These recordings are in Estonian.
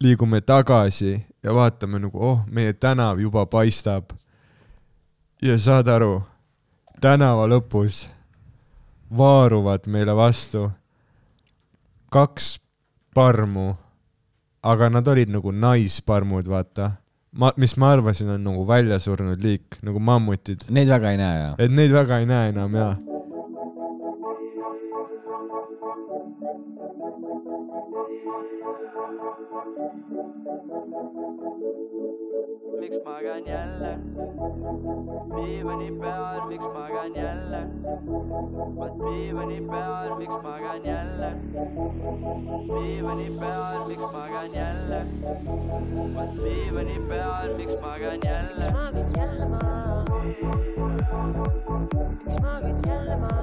liigume tagasi ja vaatame nagu, oh, meie tänav juba paistab. ja saad aru, tänava lõpus vaaruvad meile vastu kaks parmu, aga nad olid nagu naisparmud, vaata. ma, mis ma arvasin, on nagu väljasurnud liik, nagu mammutid. Neid väga ei näe ja. et neid väga ei näe enam ja. Miks magan jälle diivani peal, miks magan jälle vot diivani peal, miks magan jälle diivani peal, miks magan jälle vot diivani peal, miks magan jälle magad jälle maha? miks magad jälle maha?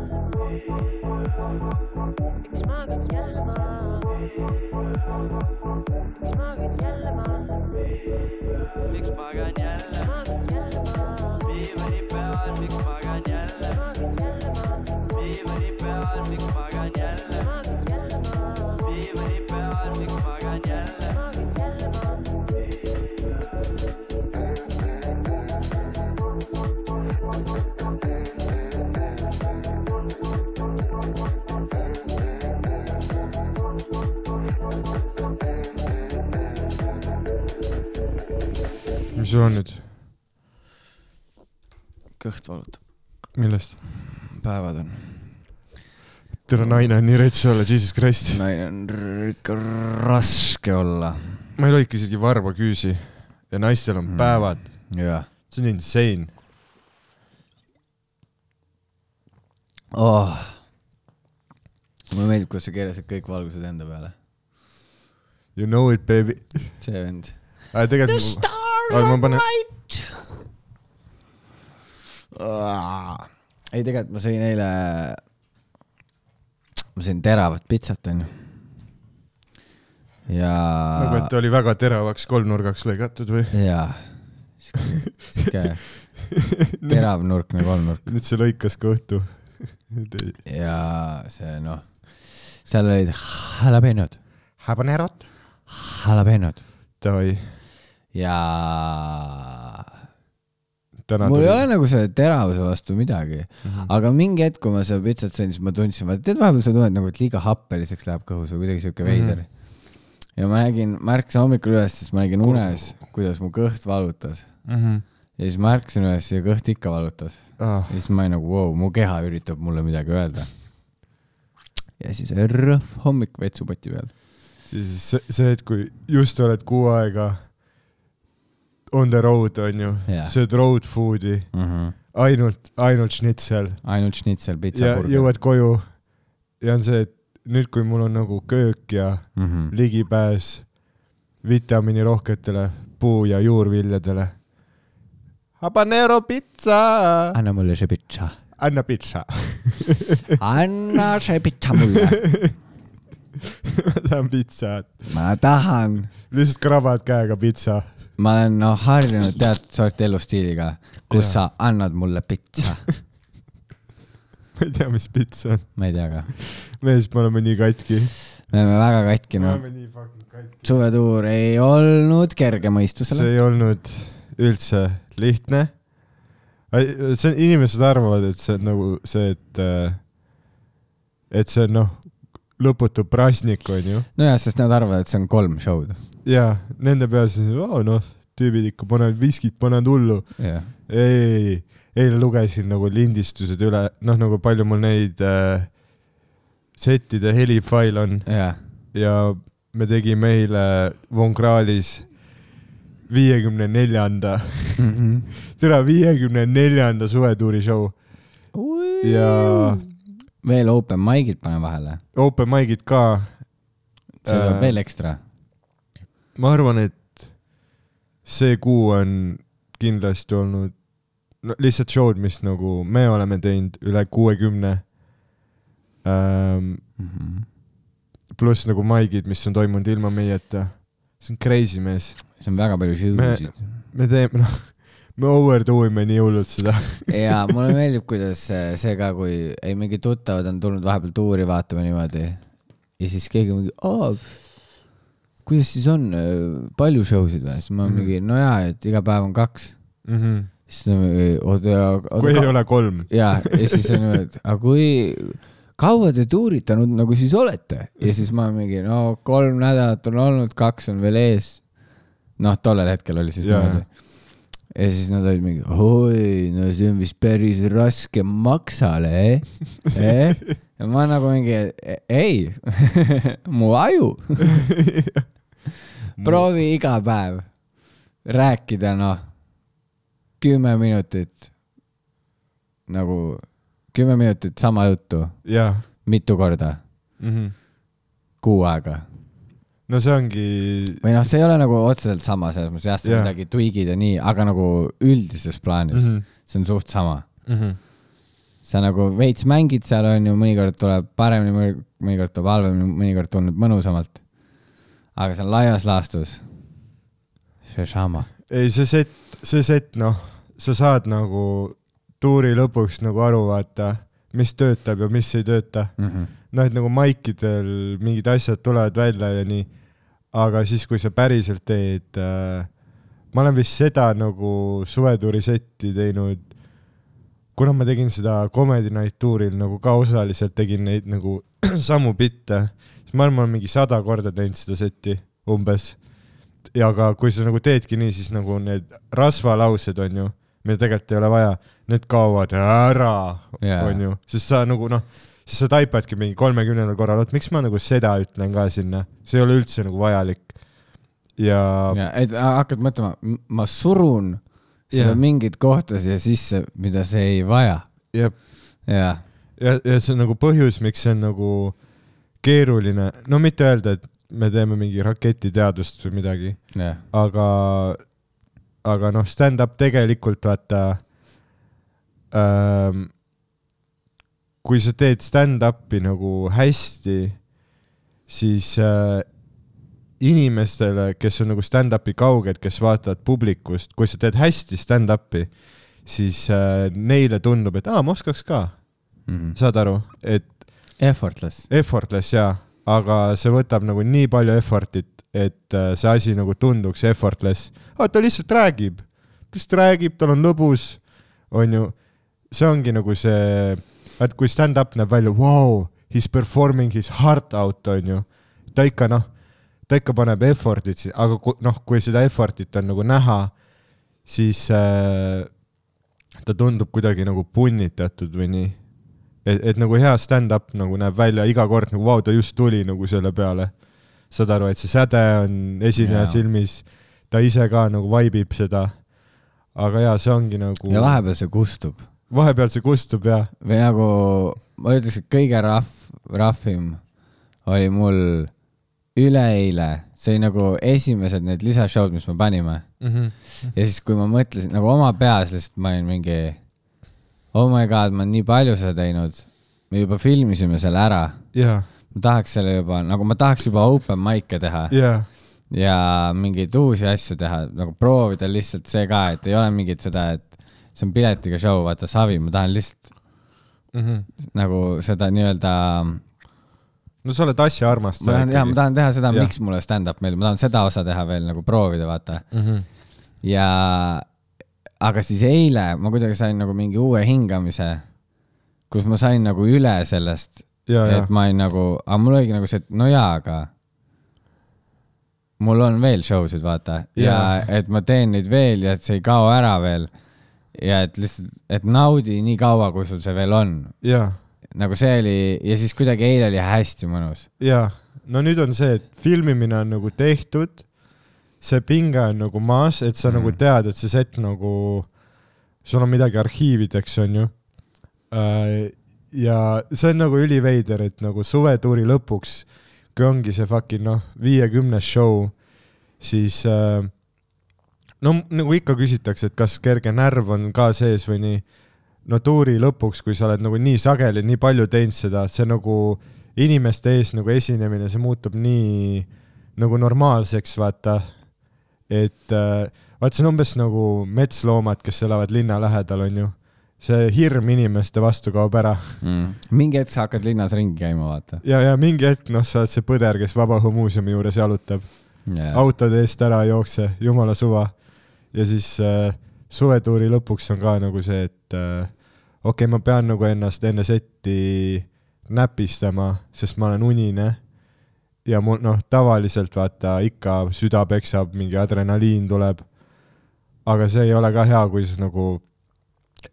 miks magad jälle maha? Miks magad jälle maha? miks magan jälle magad jälle maha? Sul on nüüd, kõht valutab, millest? päevad on. tere, naine on nii rets olla, jesus christ. naine on ikka raske olla. ma ei loika isegi varba küüsi ja naistel on Mm. päevad, jah see on insane. oh.. mulle meeldib, kuidas sa keerasid kõik valgused enda peale. You know it, baby. see vend. tegelikult, ma panen, ei, tegelikult ma sõin eile, ma sõin teravat pitsat, onju. ja. nagu et ta oli väga teravaks kolmnurgaks lõigatud või? jaa, sihuke teravnurkne kolmnurk nüüd see lõikas kõhtu. ja see noh, seal olid jalapenod, Habanerot. jalapenod Davai, ja täna mul tuli ei ole nagu selle teravuse vastu midagi, Mhm. aga mingi hetk, kui ma seda pitsat sõin, siis ma tundsin, vaata tead vahepeal sa tunned nagu, et liiga happeliseks läheb kõhus või kuidagi siuke veider mm. Mhm. -hmm. ja ma nägin, ma ärkasin hommikul üles, siis ma nägin unes, kuidas mu kõht valutas Mhm. ja siis ma ärkasin üles ja kõht ikka valutas ah, ja siis ma olin nagu, vau, mu keha üritab mulle midagi öelda. ja siis rõhv hommik vetsupoti peal. siis see, see, et kui just oled kuu aega on the road onju Jah. sööd road food'i, Mm -hmm. ainult, ainult šnitsel ainult šnitsel, ja pitsaburger. jõuad koju ja on see, et nüüd, kui mul on nagu köök ja mm. -hmm. ligipääs vitamiinirohketele puu- ja juurviljadele. Habanero pitsa, anna mulle see pitsa. anna pitsa. anna see pitsa mulle. ma tahan pitsat, ma tahan lihtsalt krabad käega pitsa. Ma olen noh harjunud teatud sorti elustiiliga, kus Jaa. sa annad mulle pitsa. ma ei tea, mis pits on. ma ei tea ka. mees, me oleme nii katki. me oleme väga katki noh. suvetuur ei olnud kerge see mõistusele. ei olnud üldse lihtne. see inimesed arvavad, et see on nagu see, et, et see on noh, lõputu prasnik onju. nojah, sest nad arvavad, et see on kolm show'd. Ja nende peas oh, noh, tüübid ikka panevad viskit, panevad hullu. jah. ei, eile lugesin nagu lindistused üle, noh nagu palju mul neid äh, settide helifail on jah. ja me tegime eile Von Krahlis viiekümne neljanda, tere, viiekümne neljanda suvetuuri show ja veel open mic'id pane vahele. open mic'id ka. see tuleb Äh, veel ekstra. Ma arvan, et see kuu on kindlasti olnud no, lihtsalt show'd, mis nagu me oleme teinud üle kuuekümne ähm,. Mhm. pluss nagu maigid, mis on toimunud ilma meieta. see on crazy mees, see on väga palju show Me- teeme, noh, me overdo ime nii hullult seda. ja mulle meeldib, kuidas see, see ka, kui ei mingid tuttavad on tulnud vahepeal tuuri vaatama niimoodi ja siis keegi mingi, aa, kuidas siis on, palju show sid või? siis ma Mhm. mingi, no jaa, et iga päev on kaks. mm. -hmm. siis ta mingi, oota, kui ei aga. ole kolm. ja, ja siis on niimoodi, et aga kui kaua te tuuritanud nagu siis olete? ja siis ma mingi, no kolm nädalat on olnud, kaks on veel ees. noh, tollel hetkel oli siis Jaa. niimoodi. ja siis nad olid mingi, oi, no see on vist päris raske maksale, eh, eh?? ja ma nagu mingi, ei, mu aju, proovi iga päev rääkida, noh, kümme minutit nagu kümme minutit sama juttu, mitu korda, mm. -hmm. kuu aega. no see ongi, või noh, see ei ole nagu otseselt sama, selles mõttes jah, sa Jah. midagi tweak'id ja nii, aga nagu üldises plaanis mm. -hmm. see on suht sama. mm -hmm. sa nagu veits mängid seal on ju, mõnikord tuleb paremini, mõnikord tuleb halvemini, mõnikord tundub mõnusamalt. Aga see on laias laastus see sama. ei, see set, see set, noh, sa saad nagu tuuri lõpuks nagu aru, vaata, mis töötab ja mis ei tööta. noh, et nagu maikidel mingid asjad tulevad välja ja nii, aga siis, kui sa päriselt teed äh,, ma olen vist seda nagu suvetuuri setti teinud, kuna ma tegin seda Comedy Night tuuril nagu ka osaliselt tegin neid nagu samu bitte, siis ma arvan, ma olen mingi sada korda teinud seda setti umbes. ja aga kui sa nagu teedki nii, siis nagu need rasvalaused on ju, mida tegelikult ei ole vaja, need kaovad ära Jaa. on ju, sest sa nagu noh, siis sa taipadki mingi kolmekümnendal korral, oot miks ma nagu seda ütlen ka sinna, see ei ole üldse nagu vajalik. ja, ja., ja et hakkad mõtlema, ma surun seda Jah. mingit kohta siia sisse, mida see ei vaja. ja, jah, ja, ja see on nagu põhjus, miks see on nagu keeruline, no mitte öelda, et me teeme mingi raketiteadust või midagi, jah, aga, aga noh, stand-up tegelikult vaata ähm,. kui sa teed stand-up'i nagu hästi, siis äh, inimestele, kes on nagu stand-up'i kauged, kes vaatavad publikust, kui sa teed hästi stand-up'i, siis äh, neile tundub, et aa, ma oskaks ka, Mhm. saad aru, et effortless. effortless jaa, aga see võtab nagu nii palju effort'it, et äh, see asi nagu tunduks effortless. aa, ta lihtsalt räägib, ta lihtsalt räägib, tal on lõbus, onju. see ongi nagu see, et kui stand-up näeb välja, vau, he is performing his heart out, onju. ta ikka noh, ta ikka paneb effort'it, aga noh, kui seda effort'it on nagu näha, siis äh, ta tundub kuidagi nagu punnitatud või nii et, et nagu hea stand-up nagu näeb välja iga kord nagu vau, ta just tuli nagu selle peale. saad aru, et see säde on esineja Jaa. silmis, ta ise ka nagu vaibib seda. aga jaa, see ongi nagu, ja vahepeal see kustub. vahepeal see kustub ja, või nagu ma ütleks, et kõige rahv, rahvim oli mul üleeile, see oli nagu esimesed need lisashow'd, mis me panime. mm. -hmm. ja siis, kui ma mõtlesin nagu oma peas lihtsalt ma olin mingi oh my god, ma olen nii palju seda teinud. me juba filmisime selle ära, ja, ma tahaks selle juba nagu ma tahaks juba open mic'e teha ja, ja mingeid uusi asju teha, nagu proovida lihtsalt see ka, et ei ole mingit seda, et see on piletiga show, vaata savi, ma tahan lihtsalt Mhm. nagu seda nii-öelda, no sa oled asja ma armastaja tahan, jaa, ma tahan teha seda, miks mulle stand-up meeldib, ma tahan seda osa teha veel nagu proovida, vaata. mm. -hmm. ja, aga siis eile ma kuidagi sain nagu mingi uue hingamise, kus ma sain nagu üle sellest, et, ma olin nagu, aga mul oligi nagu see, et no jaa, aga mul on veel show sid, vaata, ja Jaa. et ma teen neid veel ja et see ei kao ära veel. ja et lihtsalt, et naudi nii kaua, kui sul see veel on. nagu see oli ja siis kuidagi eile oli hästi mõnus. ja, no nüüd on see, et filmimine on nagu tehtud, see pinge on nagu maas, et sa mm. nagu tead, et see set nagu, sul on midagi arhiivideks, on ju. ja see on nagu üliveider, et nagu suvetuuri lõpuks, kui ongi see fucking noh, viiekümnes show, siis äh, no nagu ikka küsitakse, et kas kerge närv on ka sees või nii no tuuri lõpuks, kui sa oled nagu nii sageli, nii palju teinud seda, see nagu inimeste ees nagu esinemine, see muutub nii nagu normaalseks, vaata. Et äh, vaat see on umbes nagu metsloomad, kes elavad linna lähedal, on ju. see hirm inimeste vastu kaob ära Mm. mingi hetk sa hakkad linnas ringi käima, vaata. ja, ja mingi hetk noh, sa oled see põder, kes Vabaõhumuuseumi juures jalutab yeah.. autode eest ära ei jookse, jumala suva. ja siis äh, suvetuuri lõpuks on ka nagu see, et äh, okei okay,, ma pean nagu ennast enne setti näpistama, sest ma olen unine. Ja mul noh, tavaliselt vaata ikka süda peksab, mingi adrenaliin tuleb. aga see ei ole ka hea, kui sa nagu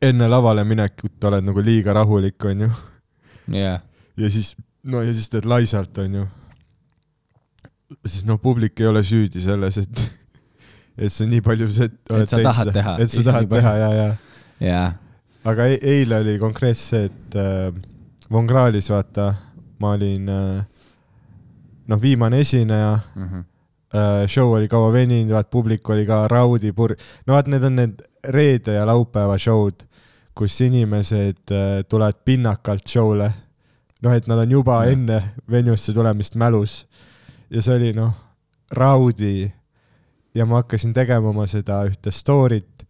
enne lavale minekut oled nagu liiga rahulik, onju. jah, ja siis, no ja siis teed laisalt, onju. siis noh, publik ei ole süüdi selles, et, et sa nii palju set- oled sa tahad teha. et sa tahad teha ja, ja. ja, aga e eile oli konkreetselt see, et äh, Von Krahlis vaata, ma olin äh, noh, viimane esineja Mhm. äh,, show oli kaua veninud, vaat publik oli ka raudi pur-, no vaat need on need reede ja laupäeva show'd, kus inimesed äh, tulevad pinnakalt show'le. noh, et nad on juba ja. enne venusse tulemist mälus ja see oli noh, raudi ja ma hakkasin tegema oma seda ühte story't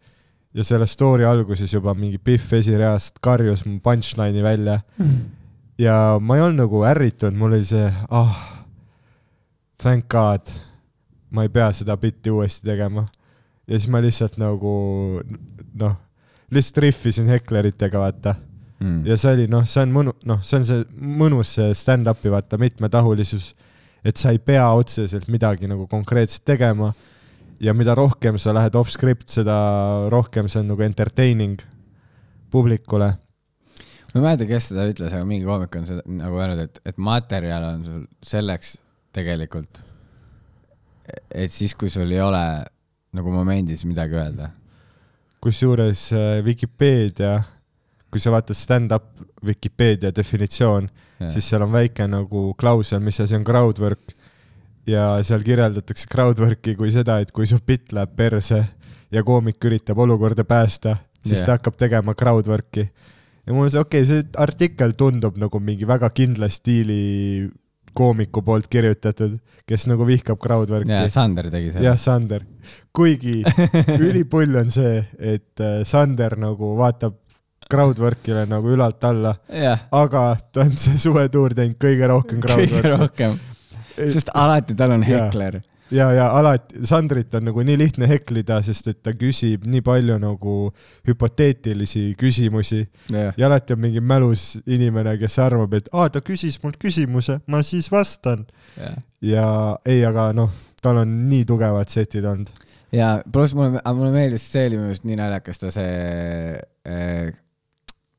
ja selle story alguses juba mingi Pihv esireast karjus mu punchline'i välja ja ma ei olnud nagu ärritunud, mul oli see, ah, thank god, ma ei pea seda bitti uuesti tegema. ja siis ma lihtsalt nagu noh, lihtsalt rihvisin hekleritega, vaata. Mm. ja see oli noh, see on mõnu-, noh, see on see mõnus see stand-up'i vaata mitmetahulisus, et sa ei pea otseselt midagi nagu konkreetset tegema ja mida rohkem sa lähed off-script, seda rohkem see on nagu entertaining publikule. ma ei mäleta, kes seda ütles, aga mingi koomik on seda nagu öelnud, et, et materjal on sul selleks tegelikult, et siis, kui sul ei ole nagu momendis midagi öelda. kusjuures äh, Vikipeedia, kui sa vaatad stand-up Vikipeedia definitsioon, siis seal on väike nagu klausel, mis asi on crowdwork ja seal kirjeldatakse crowdwork'i kui seda, et kui su bitt läheb perse ja koomik üritab olukorda päästa, siis yeah. ta hakkab tegema crowdwork'i. ja mul on see, okei okay,, see artikkel tundub nagu mingi väga kindla stiili koomiku poolt kirjutatud, kes nagu vihkab crowdwork'i ja. Sander tegi seda jah, Sander. kuigi ülipull on see, et äh, Sander nagu vaatab crowdwork'ile nagu ülalt alla, jah, aga ta on see suvetuur teinud kõige rohkem kõige crowdwork'i. rohkem, sest alati tal on hekler. ja, ja alati, Sandrit on nagu nii lihtne heklida, sest et ta küsib nii palju nagu hüpoteetilisi küsimusi. Jah, ja alati on mingi mälus inimene, kes arvab, et aa, ta küsis mult küsimuse, ma siis vastan. ja ei, aga noh, tal on nii tugevad setid olnud. ja pluss mulle, mulle meeldis, see oli minu arust nii naljakas, ta see äh,,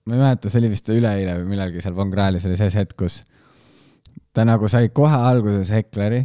ma ei mäleta, see oli vist üleeile või millalgi seal Von Krahlis oli see hetk, kus ta nagu sai kohe alguses hekleri,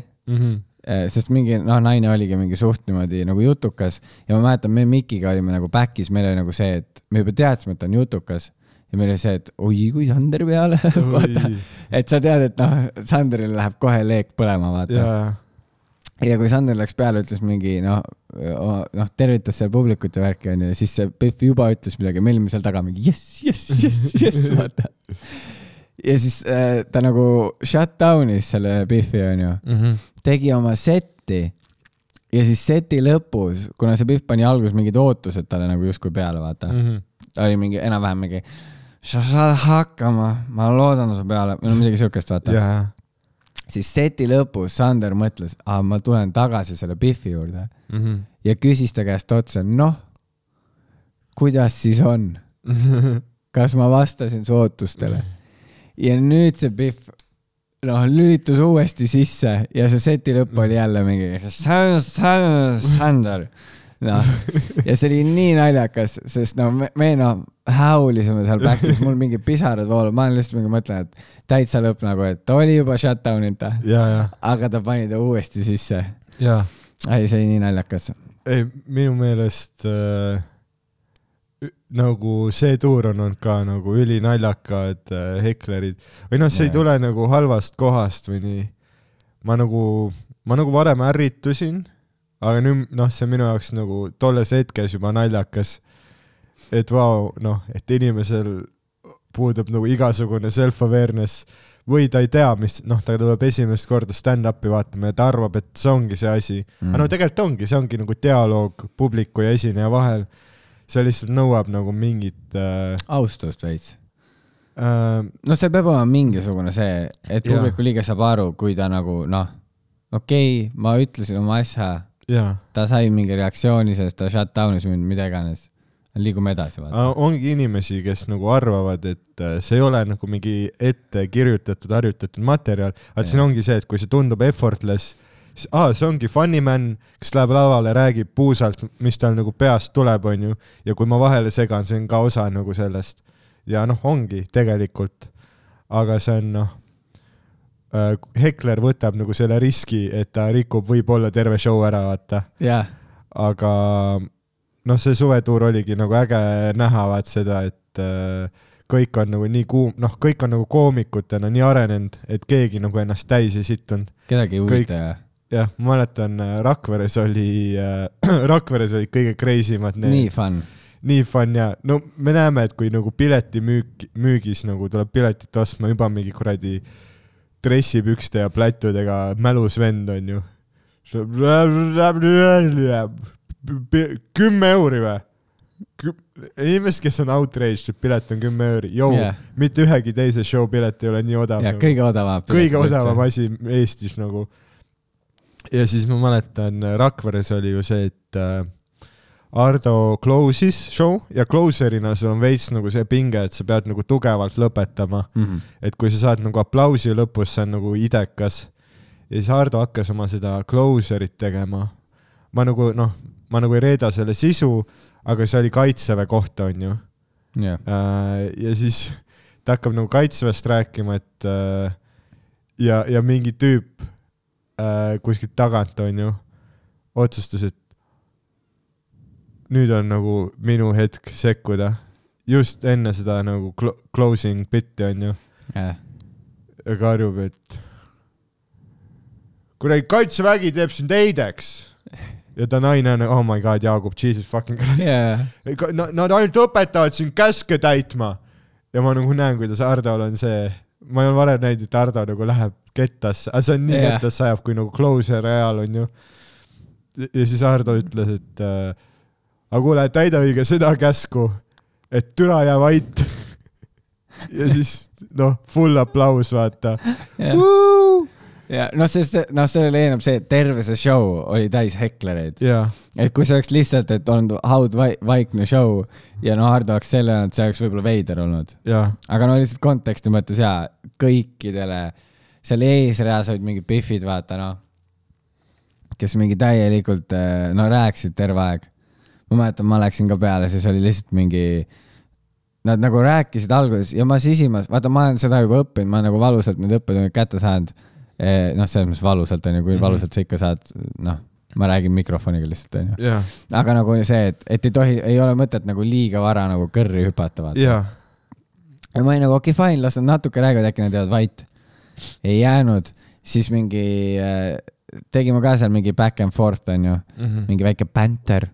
sest mingi noh, naine oligi mingi suht niimoodi nagu jutukas ja ma mäletan, me Mikiga olime nagu back'is, meil oli nagu see, et me juba teadsime, et ta on jutukas. Ja meil oli see, et oi kui Sander peale vaata, et sa tead, et noh, Sanderil läheb kohe leek põlema, vaata. Ja, ja kui Sander läks peale, ütles mingi noh, noh, tervitas seal publikut ja värki onju ja siis see Pihv juba ütles midagi, me olime seal taga mingi jess, jess, jess, jess, vaata. ja siis äh, ta nagu shut down'is selle Pihvi onju, tegi oma setti ja siis seti lõpus, kuna see Pihv pani alguses mingid ootused talle nagu justkui peale, vaata. Mm., ta oli mingi enam-vähem mingi sa saad hakkama, ma loodan su peale, või no midagi siukest, vaata. Ja, siis seti lõpus Sander mõtles, aa, ma tulen tagasi selle Biffi juurde. Mhm. ja küsis ta käest otsa, noh, kuidas siis on, kas ma vastasin su ootustele? Ja nüüd see Biff, noh, lülitus uuesti sisse ja see seti lõpp oli jälle mingi Sander, noh, ja see oli nii naljakas, sest no me, me noh, häulisime seal back'is, mul mingid pisarad voolavad, ma olen lihtsalt mingi mõtlen, et täitsa lõpp nagu, et ta oli juba shutdown ita, ja, ja, aga ta pani ta uuesti sisse. ei, see oli nii naljakas. ei, minu meelest äh, nagu see tuur on olnud ka nagu ülinaljakad äh, heklerid või noh, see Jaa. ei tule nagu halvast kohast või nii. ma nagu, ma nagu varem ärritusin, aga nüüd noh, see minu jaoks nagu tolles hetkes juba naljakas. et vau, noh, et inimesel puudub nagu igasugune self-awareness või ta ei tea, mis, noh, ta tuleb esimest korda stand-up'i vaatama ja ta arvab, et see ongi see asi mm.. aga no tegelikult ongi, see ongi nagu dialoog publiku ja esineja vahel. See lihtsalt nõuab nagu mingit äh, austust veits. äh,. noh, seal peab olema mingisugune see, et publiku liige saab aru, kui ta nagu noh, okei okay,, ma ütlesin oma asja, ta sai mingi reaktsiooni sellest, ta shut down'is mind, mida iganes. liigume edasi, vaata. ongi inimesi, kes nagu arvavad, et äh, see ei ole nagu mingi ette kirjutatud, harjutatud materjal, aga siin ongi see, et kui see tundub effortless, aa, see ongi funny man, kes läheb lavale, räägib puusalt, mis tal nagu peast tuleb, onju, ja kui ma vahele segan, see on ka osa nagu sellest. ja noh, ongi tegelikult, aga see on noh, Hekler võtab nagu selle riski, et ta rikub võib-olla terve show ära, vaata. Jah, aga noh, see suvetuur oligi nagu äge näha vaat seda, et äh, kõik on nagu nii kuum, noh, kõik on nagu koomikutena nii arenenud, et keegi nagu ennast täis ei sittunud. kedagi ei huvita ja jah, ma mäletan, Rakveres oli äh, Rakveres olid kõige crazy mad need nii fun. nii fun ja no me näeme, et kui nagu piletimüük, müügis nagu tuleb piletit ostma juba mingi kuradi dressipükste ja plätudega mälus vend onju. kümme euri või? inimesed, kes on outraged, et pilet on kümme euri, joo yeah., mitte ühegi teise show pilet ei ole nii odav. ja kõige odavam. kõige odavam. asi Eestis nagu. Ja siis ma mäletan, Rakveres oli ju see, et äh, Ardo close'is show ja closer'ina sul on veits nagu see pinge, et sa pead nagu tugevalt lõpetama, Mhm. et kui sa saad nagu aplausi lõpus, see on nagu idekas. ja siis Ardo hakkas oma seda closer'it tegema. ma nagu noh, ma nagu ei reeda selle sisu, aga see oli kaitseväe kohta, onju jah, Äh, ja siis ta hakkab nagu kaitseväest rääkima, et äh, ja, ja mingi tüüp äh, kuskilt tagant onju otsustas, et nüüd on nagu minu hetk sekkuda. just enne seda nagu clo- closing bit'i onju ja karjub, et kuradi kaitsevägi teeb sind heideks. ja ta naine on, oh my god, Jaagup, jesus fucking christ. na- Nad ainult õpetavad sind käske täitma. ja ma nagu näen, kuidas Hardol on see, ma ei ole varem näinud, et Hardo nagu läheb kettasse, aga see on nii yeah. kettasse ajab, kui nagu closer ajal on ju. ja siis Hardo ütles, et äh, aga kuule, täida õige seda käsku, et türa jää vait. ja siis noh, full aplaus, vaata. Ja noh, sest noh, sellele eelneb see, et terve see show oli täis heklereid. jaa, et kui see oleks lihtsalt, et olnud haudvaikne show ja no Hardo oleks selle öelnud, see oleks võib-olla veider olnud. jaa, aga no lihtsalt konteksti mõttes jaa, kõikidele, seal eesreas olid mingid Biffid, vaata noh, kes mingi täielikult eh, no rääkisid terve aeg. ma mäletan, ma läksin ka peale, siis oli lihtsalt mingi, nad nagu rääkisid alguses ja ma sisimas, vaata, ma olen seda juba õppinud, ma olen nagu valusalt need õppetunnid kätte saanud. noh, selles mõttes valusalt onju, kui Mhm. valusalt sa ikka saad, noh, ma räägin mikrofoniga lihtsalt onju. jaa, aga nagu see, et, et ei tohi, ei ole mõtet nagu liiga vara nagu kõrri hüpata, vaata. jaa, ja ma olin nagu okei okay,, fine, las nad natuke räägivad, äkki nad jäävad vait. ei jäänud, siis mingi äh,, tegime ka seal mingi back and forth onju, Mhm. mingi väike banter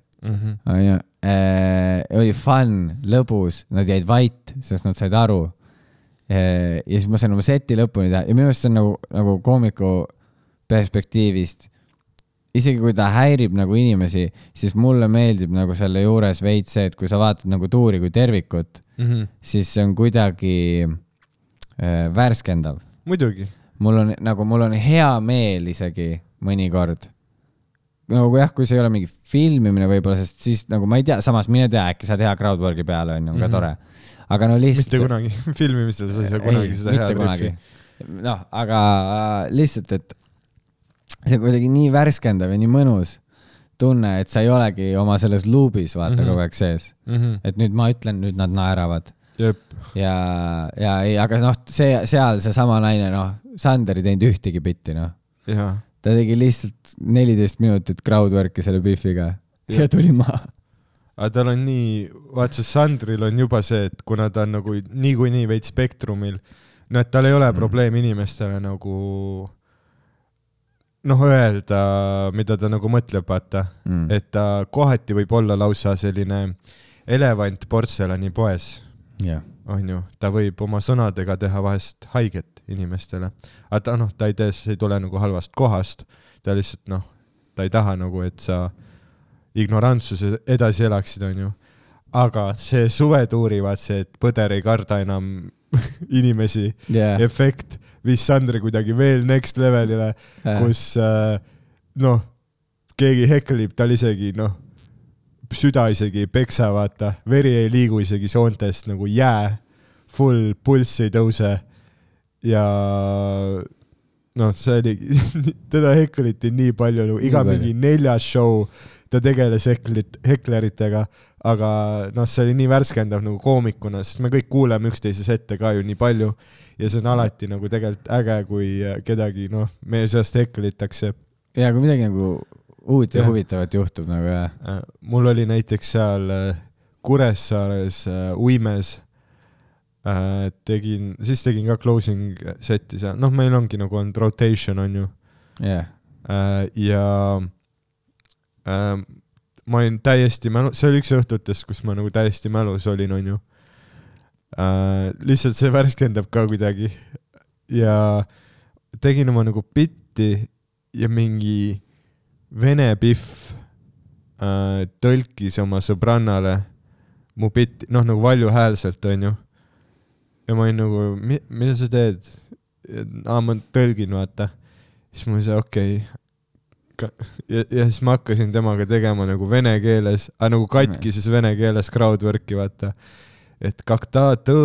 onju äh,. oli fun, lõbus, nad jäid vait, sest nad said aru. Ja siis ma sain oma seti lõpuni teha ja minu meelest see on nagu, nagu koomiku perspektiivist. isegi kui ta häirib nagu inimesi, siis mulle meeldib nagu selle juures veits see, et kui sa vaatad nagu tuuri kui tervikut, Mhm. siis see on kuidagi äh, värskendav. muidugi, mul on nagu, mul on hea meel isegi mõnikord. nagu jah, kui see ei ole mingi filmimine võib-olla, sest siis nagu ma ei tea, samas mine tea, äkki saad hea crowdwork'i peale onju, on ka Mhm. tore. Aga no lihtsalt. mitte kunagi, filmimistel sa ei saa kunagi seda head riffi. noh, aga äh, lihtsalt, et see on kuidagi nii värskendav ja nii mõnus tunne, et sa ei olegi oma selles luubis vaata mm. -hmm. kogu aeg sees. et nüüd ma ütlen, nüüd nad naeravad ja, ja ei, aga noh, see seal seesama naine, noh, Sander ei teinud ühtegi bitti, noh. ta tegi lihtsalt neliteist minutit crowdwork'i selle Biffiga ja tuli maha. Aga tal on nii, vaat see Sandril on juba see, et kuna ta on nagu niikuinii veits spektrumil, no et tal ei ole Mm. probleemi inimestele nagu noh, öelda, mida ta nagu mõtleb, vaata, Mm. et ta kohati võib olla lausa selline elevant portselanipoes, jah, onju, ta võib oma sõnadega teha vahest haiget inimestele, aga ta noh, ta ei tee, see ei tule nagu halvast kohast, ta lihtsalt noh, ta ei taha nagu, et sa ignorantsuse edasi elaksid, onju. aga see suvetuuri, vaat see, et põder ei karda enam inimesi. Jah, efekt viis Sandri kuidagi veel next levelile, kus äh, noh, keegi heklib, tal isegi noh, süda isegi ei peksa, vaata, veri ei liigu isegi soontest nagu jää, full pulss ei tõuse. Ja noh, see oli, teda hekliti nii palju nagu iga mingi neljas show ta tegeles heklit, hekleritega, aga noh, see oli nii värskendav nagu koomikuna, sest me kõik kuuleme üksteise sette ka ju nii palju ja see on alati nagu tegelikult äge, kui kedagi noh, meie seast heklitakse. Ja kui midagi nagu uut ja Jah. huvitavat juhtub nagu jah, Äh, mul oli näiteks seal äh, Kuressaares äh, uimes äh, tegin, siis tegin ka closing set'i seal, noh, meil ongi nagu on rotation on ju. Jah, äh, ja äh, ma olin täiesti mälu, see oli üks õhtutest, kus ma nagu täiesti mälus olin, on ju äh,. lihtsalt see värskendab ka kuidagi ja tegin oma nagu bitti ja mingi vene pihv äh, tõlkis oma sõbrannale mu bitti, noh nagu valjuhäälselt, onju. ja ma olin nagu, mida sa teed? aa, ma tõlgin, vaata. siis ma olin see, okei okay ja, ja siis ma hakkasin temaga tegema nagu vene keeles, aga nagu katkises vene keeles crowdwork'i, vaata. et kakta tõ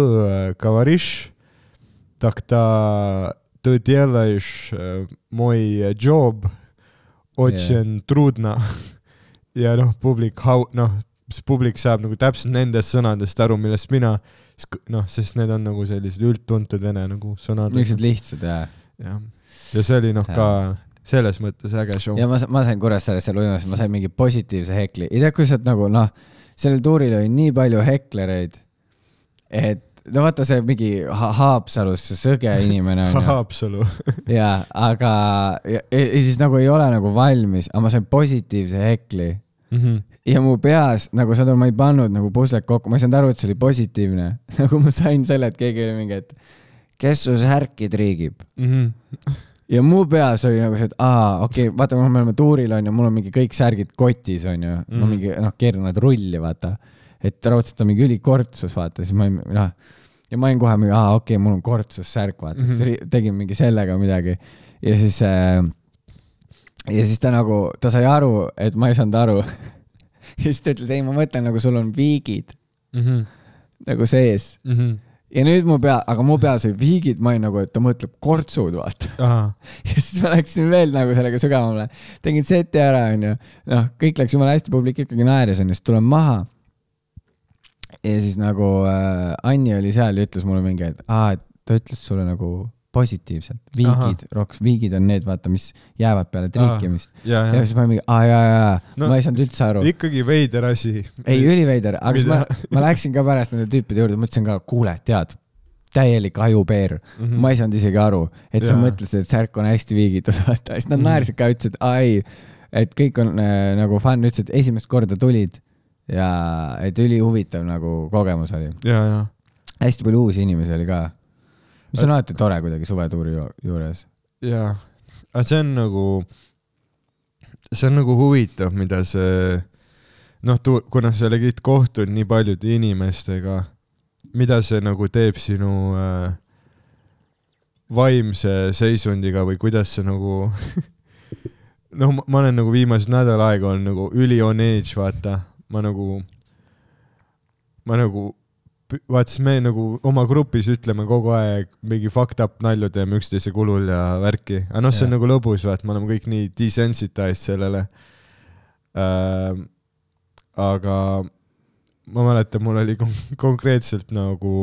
kavariš, takta tõ tjelaiš moi job, otsen yeah. trudna. ja noh, publik hau-, noh, siis publik saab nagu täpselt nendest sõnadest aru, millest mina, noh, sest need on nagu sellised üldtuntud vene nagu sõnad. niisugused lihtsad, jah. jah, ja see oli noh ka selles mõttes äge show. ja ma, ma sain Kuressaares seal uimas, ma sain mingi positiivse hekli, ei tea, kui oled nagu noh, sellel tuuril oli nii palju heklereid, et no vaata see mingi ha Haapsalus see sõge inimene on ju, Haapsalu. jaa, aga ja, ja, siis nagu ei ole nagu valmis, aga ma sain positiivse hekli ja mu peas nagu saad aru, ma ei pannud nagu puslet kokku, ma ei saanud aru, et see oli positiivne. nagu ma sain selle, et keegi oli mingi, et kes su särki triigib ja mu peas oli nagu see, et aa, okei okay,, vaata, me oleme tuuril onju, mul on mingi kõik särgid kotis onju mm., ma Mhm. mingi noh, keeran nad rulli, vaata. et raudselt on mingi ülikortsus, vaata, siis ma ei noh, ja ma olin kohe mingi, aa, okei okay,, mul on kortsussärk, vaata mm, -hmm. siis ri- tegin mingi sellega midagi ja siis äh,, ja siis ta nagu, ta sai aru, et ma ei saanud aru. ja siis ta ütles, ei, ma mõtlen nagu sul on viigid nagu sees ja nüüd mu pea, aga mu peas oli viigid, ma olin nagu, et ta mõtleb kortsud, vaata. ja siis ma läksin veel nagu sellega sügavamale, tegin seti ära, onju. noh, kõik läks jumala hästi, publik ikkagi naeris, onju, siis tulen maha. ja siis nagu äh, Anni oli seal ja ütles mulle mingi, et aa, et ta ütles sulle nagu positiivselt, viigid, roks, viigid on need, vaata, mis jäävad peale triikimist. ja, ja ja siis ma mingi, aa jaa, jaa, ma ei saanud üldse aru. ikkagi veider asi. ei, üliveider, aga siis ma ma läksin ka pärast nende tüüpide juurde, mõtlesin ka, kuule, tead, täielik ajupeer mm. -hmm. ma ei saanud isegi aru, et sa Jaa. mõtlesid, et särk on hästi viigitud, vaata, siis nad Mhm. naersid ka, ütlesid, aa ei, et kõik on äh, nagu fun, ütlesid, esimest korda tulid ja et ülihuvitav nagu kogemus oli. ja, ja, hästi palju uusi inimesi oli ka. Mis on alati tore kuidagi suvetuuri ju- juures. ja, aga see on nagu, see on nagu huvitav, mida see noh, kuna sa oled kohtunud nii paljude inimestega, mida see nagu teeb sinu äh, vaimse seisundiga või kuidas see nagu noh, ma olen nagu viimased nädal aega olnud nagu üli on edge, vaata, ma nagu, ma nagu vaata, siis me nagu oma grupis ütleme kogu aeg mingi fucked up nalju teeme üksteise kulul ja värki, aga noh, see on nagu lõbus, vaata, me oleme kõik nii desensitized sellele äh,. aga ma mäletan, mul oli kon konkreetselt nagu,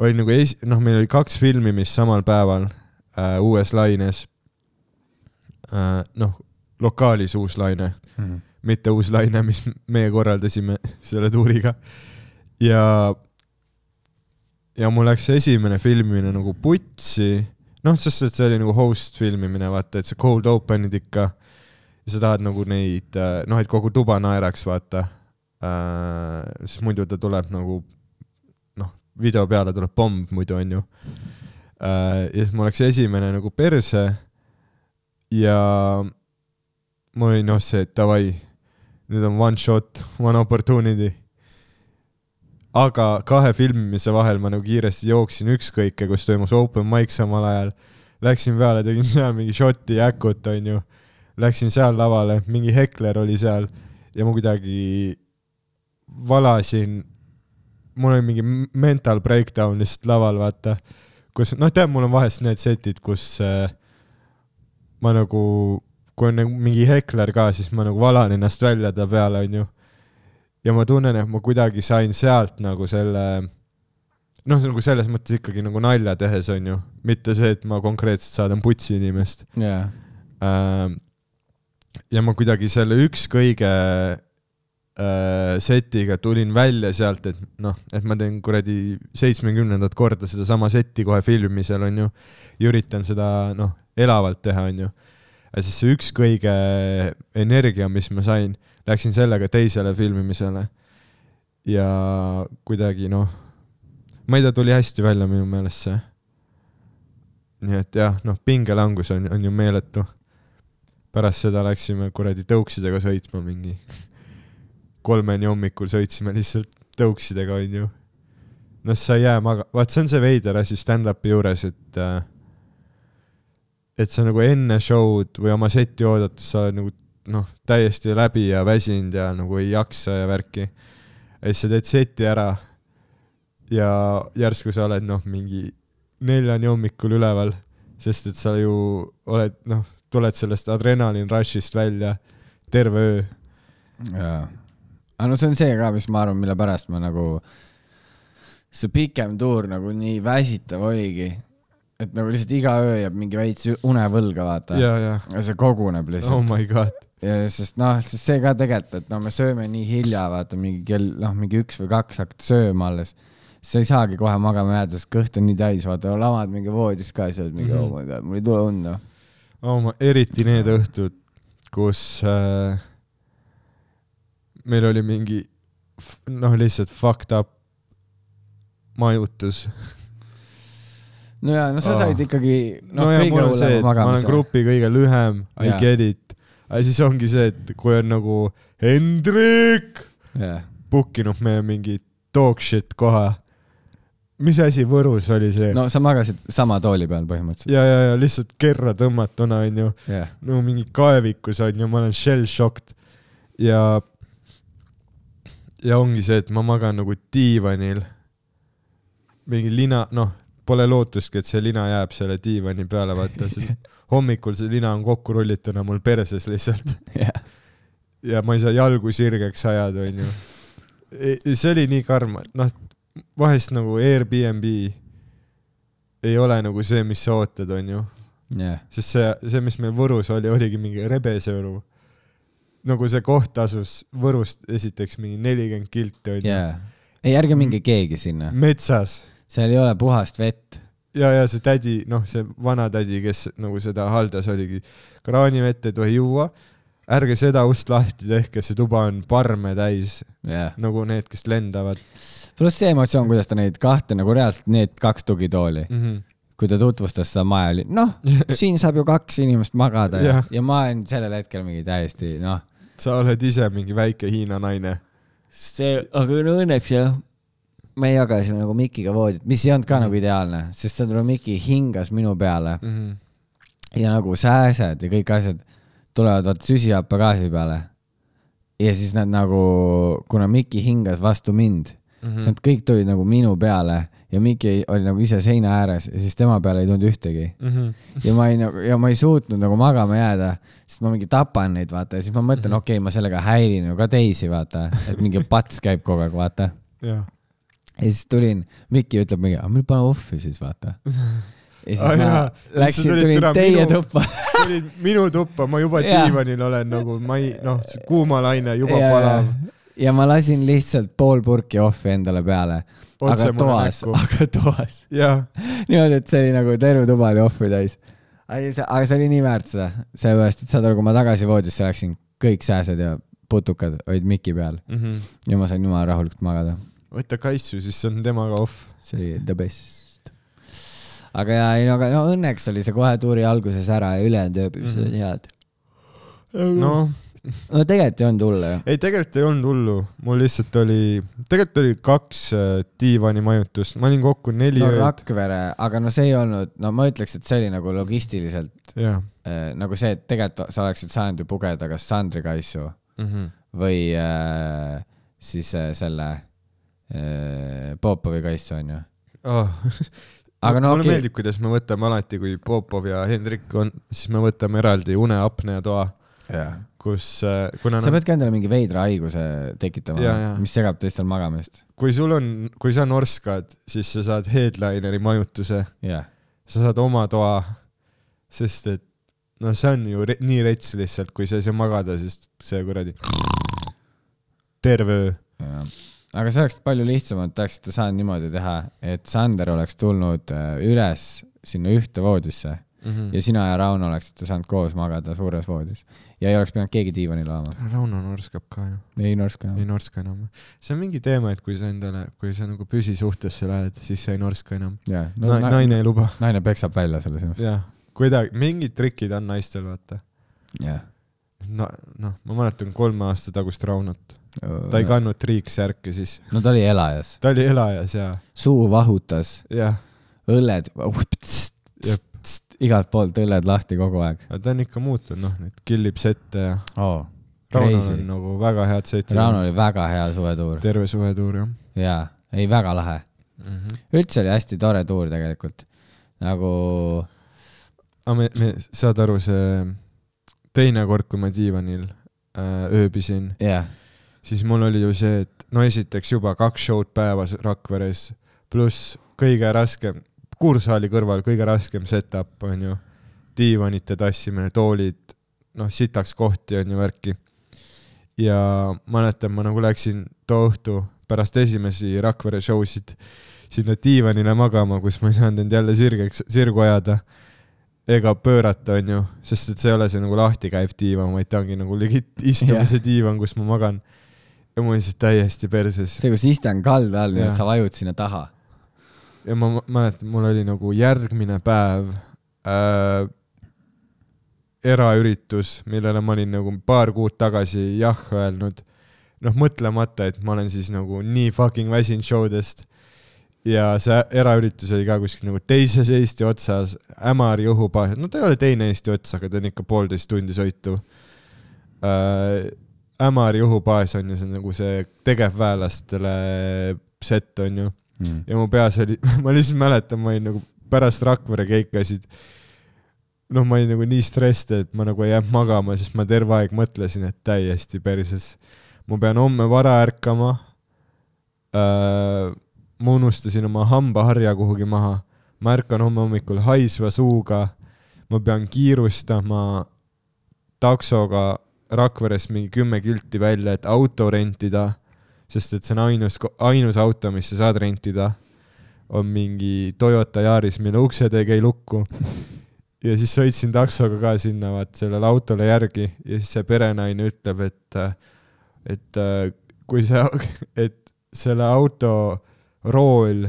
oli nagu esi-, noh, meil oli kaks filmimist samal päeval äh, uues laines äh,. noh, lokaalis uus laine mitte uus laine, mis meie korraldasime selle tuuriga. ja, ja mul läks esimene filmimine nagu putsi, noh, sest et see oli nagu host filmimine, vaata, et sa cold open'id ikka ja sa tahad nagu neid, noh, et kogu tuba naeraks, vaata äh,. sest muidu ta tuleb nagu, noh, video peale tuleb pomm muidu, onju äh,. ja siis mul läks esimene nagu perse ja mul oli noh, see, davai, nüüd on one shot, one opportunity aga kahe filmimise vahel ma nagu kiiresti jooksin ükskõike, kus toimus open mic samal ajal. Läksin peale, tegin seal mingi šoti jäkut, onju. Läksin seal lavale, mingi hekler oli seal ja ma kuidagi valasin, mul oli mingi mental breakdown lihtsalt laval, vaata. kus, noh, tead, mul on vahest need setid, kus äh, ma nagu, kui on nagu mingi hekler ka, siis ma nagu valan ennast välja ta peale, onju. Ja ma tunnen, et ma kuidagi sain sealt nagu selle, noh, nagu selles mõttes ikkagi nagu nalja tehes, onju, mitte see, et ma konkreetselt saadan putsi inimest jaa. Ähm, ja ma kuidagi selle üks kõige äh, setiga tulin välja sealt, et noh, et ma teen kuradi seitsmekümnendat korda sedasama setti kohe filmimisel onju ja üritan seda noh, elavalt teha onju. ja siis see üks kõige energia, mis ma sain, läksin sellega teisele filmimisele ja kuidagi noh, ma ei tea, tuli hästi välja minu meelest see. nii et jah, noh, pingelangus on, on ju meeletu pärast seda läksime kuradi tõuksidega sõitma mingi kolmeni hommikul sõitsime lihtsalt tõuksidega onju. noh, sa ei jää maga-, vaat see on see veider asi stand-up'i juures, et äh, et sa nagu enne show'd või oma seti oodates sa oled nagu noh, täiesti läbi ja väsinud ja nagu ei jaksa ja värki. ja siis sa teed seti ära ja järsku sa oled noh, mingi neljani hommikul üleval, sest et sa ju oled noh, tuled sellest adrenaliin rush'ist välja terve öö. jaa. aga no see on see ka, mis ma arvan, mille pärast ma nagu, see pikem tuur nagu nii väsitav oligi, et nagu lihtsalt iga öö jääb mingi veits unevõlga, vaata. ja, see koguneb oh lihtsalt. my god, sest noh, sest see ka tegelikult, et no me sööme nii hilja, vaata mingi kell, noh, mingi üks või kaks hakkad sööma alles. sa ei saagi kohe magama jääda, sest kõht on nii täis, vaata, lamad mingi voodis ka sa oled mingi Mhm. mm, -hmm. oh my god, mul ei tule und, noh. oh ma, eriti need õhtud, kus äh, meil oli mingi noh, lihtsalt fucked up majutus. no ja, no sa Aa. said ikkagi, noh no no,, ja kõige mul on see, et ma olen grupi kõige lühem, I Jaa. get it. Aga siis ongi see, et kui on nagu Hendrik jah, book inud meie mingi dog shit koha. mis asi Võrus oli see no.? sa magasid sama tooli peal põhimõtteliselt. ja, ja, ja lihtsalt kerra tõmmatuna onju jah, no mingi kaevikus on ju, ma olen shell shocked ja ja ongi see, et ma magan nagu diivanil. mingi lina, noh, pole lootustki, et see lina jääb selle diivani peale, vaata, hommikul see lina on kokku rullituna mul perses lihtsalt. Jah, ja ma ei saa jalgu sirgeks ajada, onju. see oli nii karm, noh, vahest nagu Airbnb ei ole nagu see, mis sa ootad, onju. Jah, sest see, see, mis meil Võrus oli, oligi mingi Rebesõru. nagu see koht asus Võrust esiteks mingi nelikümmend kilti onju. Jah. ei, ärge minge keegi sinna, metsas seal ei ole puhast vett. ja, ja see tädi, noh, see vanatädi, kes nagu seda haldas, oligi kraanivett ei tohi juua, ärge seda ust lahti tehke, see tuba on parme täis, jah, nagu need, kes lendavad pluss see emotsioon, kuidas ta neid kahte nagu reaalselt need kaks tugitooli, mm. -hmm. kui ta tutvustas seda maja, oli noh, siin saab ju kaks inimest magada ja ja ma olen sellel hetkel mingi täiesti noh, sa oled ise mingi väike Hiina naine. see, aga no õnneks jah, me jagasime nagu Mikiga voodit, mis ei olnud ka nagu ideaalne, sest see Miki hingas minu peale Mm -hmm. ja nagu sääsed ja kõik asjad tulevad vaata süsihappegaasi peale. ja siis nad nagu, kuna Miki hingas vastu mind mm. -hmm. siis nad kõik tulid nagu minu peale ja Miki oli nagu ise seina ääres ja siis tema peale ei tulnud ühtegi. Mm -hmm. ja ma ei nagu, ja ma ei suutnud nagu magama jääda, sest ma mingi tapan neid, vaata, ja siis ma mõtlen, okei okay,, ma sellega häirin ju ka teisi, vaata, et mingi pats käib kogu aeg, vaata. jah. Ja siis tulin, Miki ütleb mingi, aga meil pane off'i siis, vaata. ja siis Ah, ma jaa. läksin, tulin teie minu- tuppa. tulid minu tuppa, ma juba diivanil olen nagu, ma ei, noh, kuumalaine juba palav. ja ma lasin lihtsalt pool purki ohvi endale peale. Aga toas, aga toas. jah, niimoodi, et see oli nagu terve tuba oli ohvi täis. aga see oli nii väärt seda, sellepärast, et saad aru, kui ma tagasi voodisse läksin, kõik sääsed ja putukad olid Miki peal ja ma sain jumala rahulikult magada. Võta kaitsu, siis see on temaga off. see oli the best. aga ja ei no, aga no õnneks oli see kohe tuuri alguses ära ja ülejäänud ööbid Mhm. olid head. noh, no tegelikult ei olnud hullu ju. ei, tegelikult ei olnud hullu, mul lihtsalt oli, tegelikult oli kaks äh, diivanimajutust, ma olin kokku neli no ööd. Rakvere, aga no see ei olnud, no ma ütleks, et see oli nagu logistiliselt jah äh, nagu see, et tegelikult sa oleksid saanud ju pugeda kas Sandri kaisu mm -hmm. või äh, siis äh, selle Popovi kaisu onju. oh.. Aga no mulle okei. meeldib, kuidas me võtame alati, kui Popov ja Hendrik on, siis me võtame eraldi uneapneatoa, kus, kuna sa nad, pead ka endale mingi veidra haiguse tekitama Jaa, jaa., mis segab teistel magamist. kui sul on, kui sa norskad, siis sa saad headlineri majutuse, jah, sa saad oma toa, sest et noh, see on ju re nii rets lihtsalt, kui sa ei saa magada, sest see kuradi terve öö. jah. Aga see oleks palju lihtsam, et te oleksite saanud niimoodi teha, et Sander oleks tulnud äh, üles sinna ühte voodisse Mm ja sina ja Rauno oleksite saanud koos magada suures voodis ja ei oleks pidanud keegi diivanil olema. Rauno norskab ka ju, ei norska ei. norska enam. see on mingi teema, et kui sa endale, kui sa nagu püsisuhtesse lähed, siis sa ei norska enam jah, no,. naine ei luba. naine peksab välja selle sinust. jah, kuidagi, mingid trikid on naistel, vaata. jah. no, noh, ma mäletan kolme aasta tagust Raunot, ta ei kandnud triiksärke siis, no ta oli elajas, ta oli elajas ja, suu vahutas, õlled, igalt poolt õlled lahti kogu aeg ta on ikka muutunud, noh, nüüd killib sette ja oh,. Raunol on. nagu väga head setid. Rauno oli väga hea suvetuur terve suvetuur jah jaa, ei väga lahe. mm. -hmm. üldse oli hästi tore tuur tegelikult. nagu aga me, me, saad aru, see teine kord, kui ma diivanil äh, ööbisin, jah, siis mul oli ju see, et no esiteks juba kaks show'd päevas Rakveres, pluss kõige raskem, kuursaali kõrval kõige raskem setup on ju, diivanite tassimine, toolid, noh, sitaks kohti on ju värki. ja mäletan, ma nagu läksin too õhtu pärast esimesi Rakvere show sid sinna diivanile magama, kus ma ei saanud end jälle sirgeks, sirgu ajada ega pöörata, onju, sest et see ei ole see nagu lahti käiv diivan, vaid ta ongi nagu legit istumise yeah. diivan, kus ma magan. ja mul oli lihtsalt täiesti perses see, kus istun kalda all ja sa vajud sinna taha. ja ma- mäletan, mul oli nagu järgmine päev äh, eraüritus, millele ma olin nagu paar kuud tagasi jah öelnud. noh, mõtlemata, et ma olen siis nagu nii fucking väsinud show dest. Ja see eraüritus oli ka kuskil nagu teises Eesti otsas, Ämari õhubaas, no ta ei ole teine Eesti ots, aga ta on ikka poolteist tundi sõitu äh,. Ämari õhubaas on ju, see on nagu see tegevväelastele set on ju Mm. ja mu peas oli, ma lihtsalt mäletan, ma olin nagu pärast Rakvere keikasid, noh, ma olin nagu nii stressed, et ma nagu ei jäänud magama, sest ma terve aeg mõtlesin, et täiesti perses. ma pean homme vara ärkama äh,. Ma unustasin oma hambaharja kuhugi maha, ma ärkan homme hommikul haisva suuga, ma pean kiirustama taksoga Rakverest mingi kümme kilti välja, et auto rentida sest et see on ainus, ainus auto, mis sa saad rentida, on mingi Toyota Yaris, mille uksed ei lukku. ja siis sõitsin taksoga ka sinna vaat sellele autole järgi. Ja siis see perenaine ütleb, et, et kui see, et selle auto rool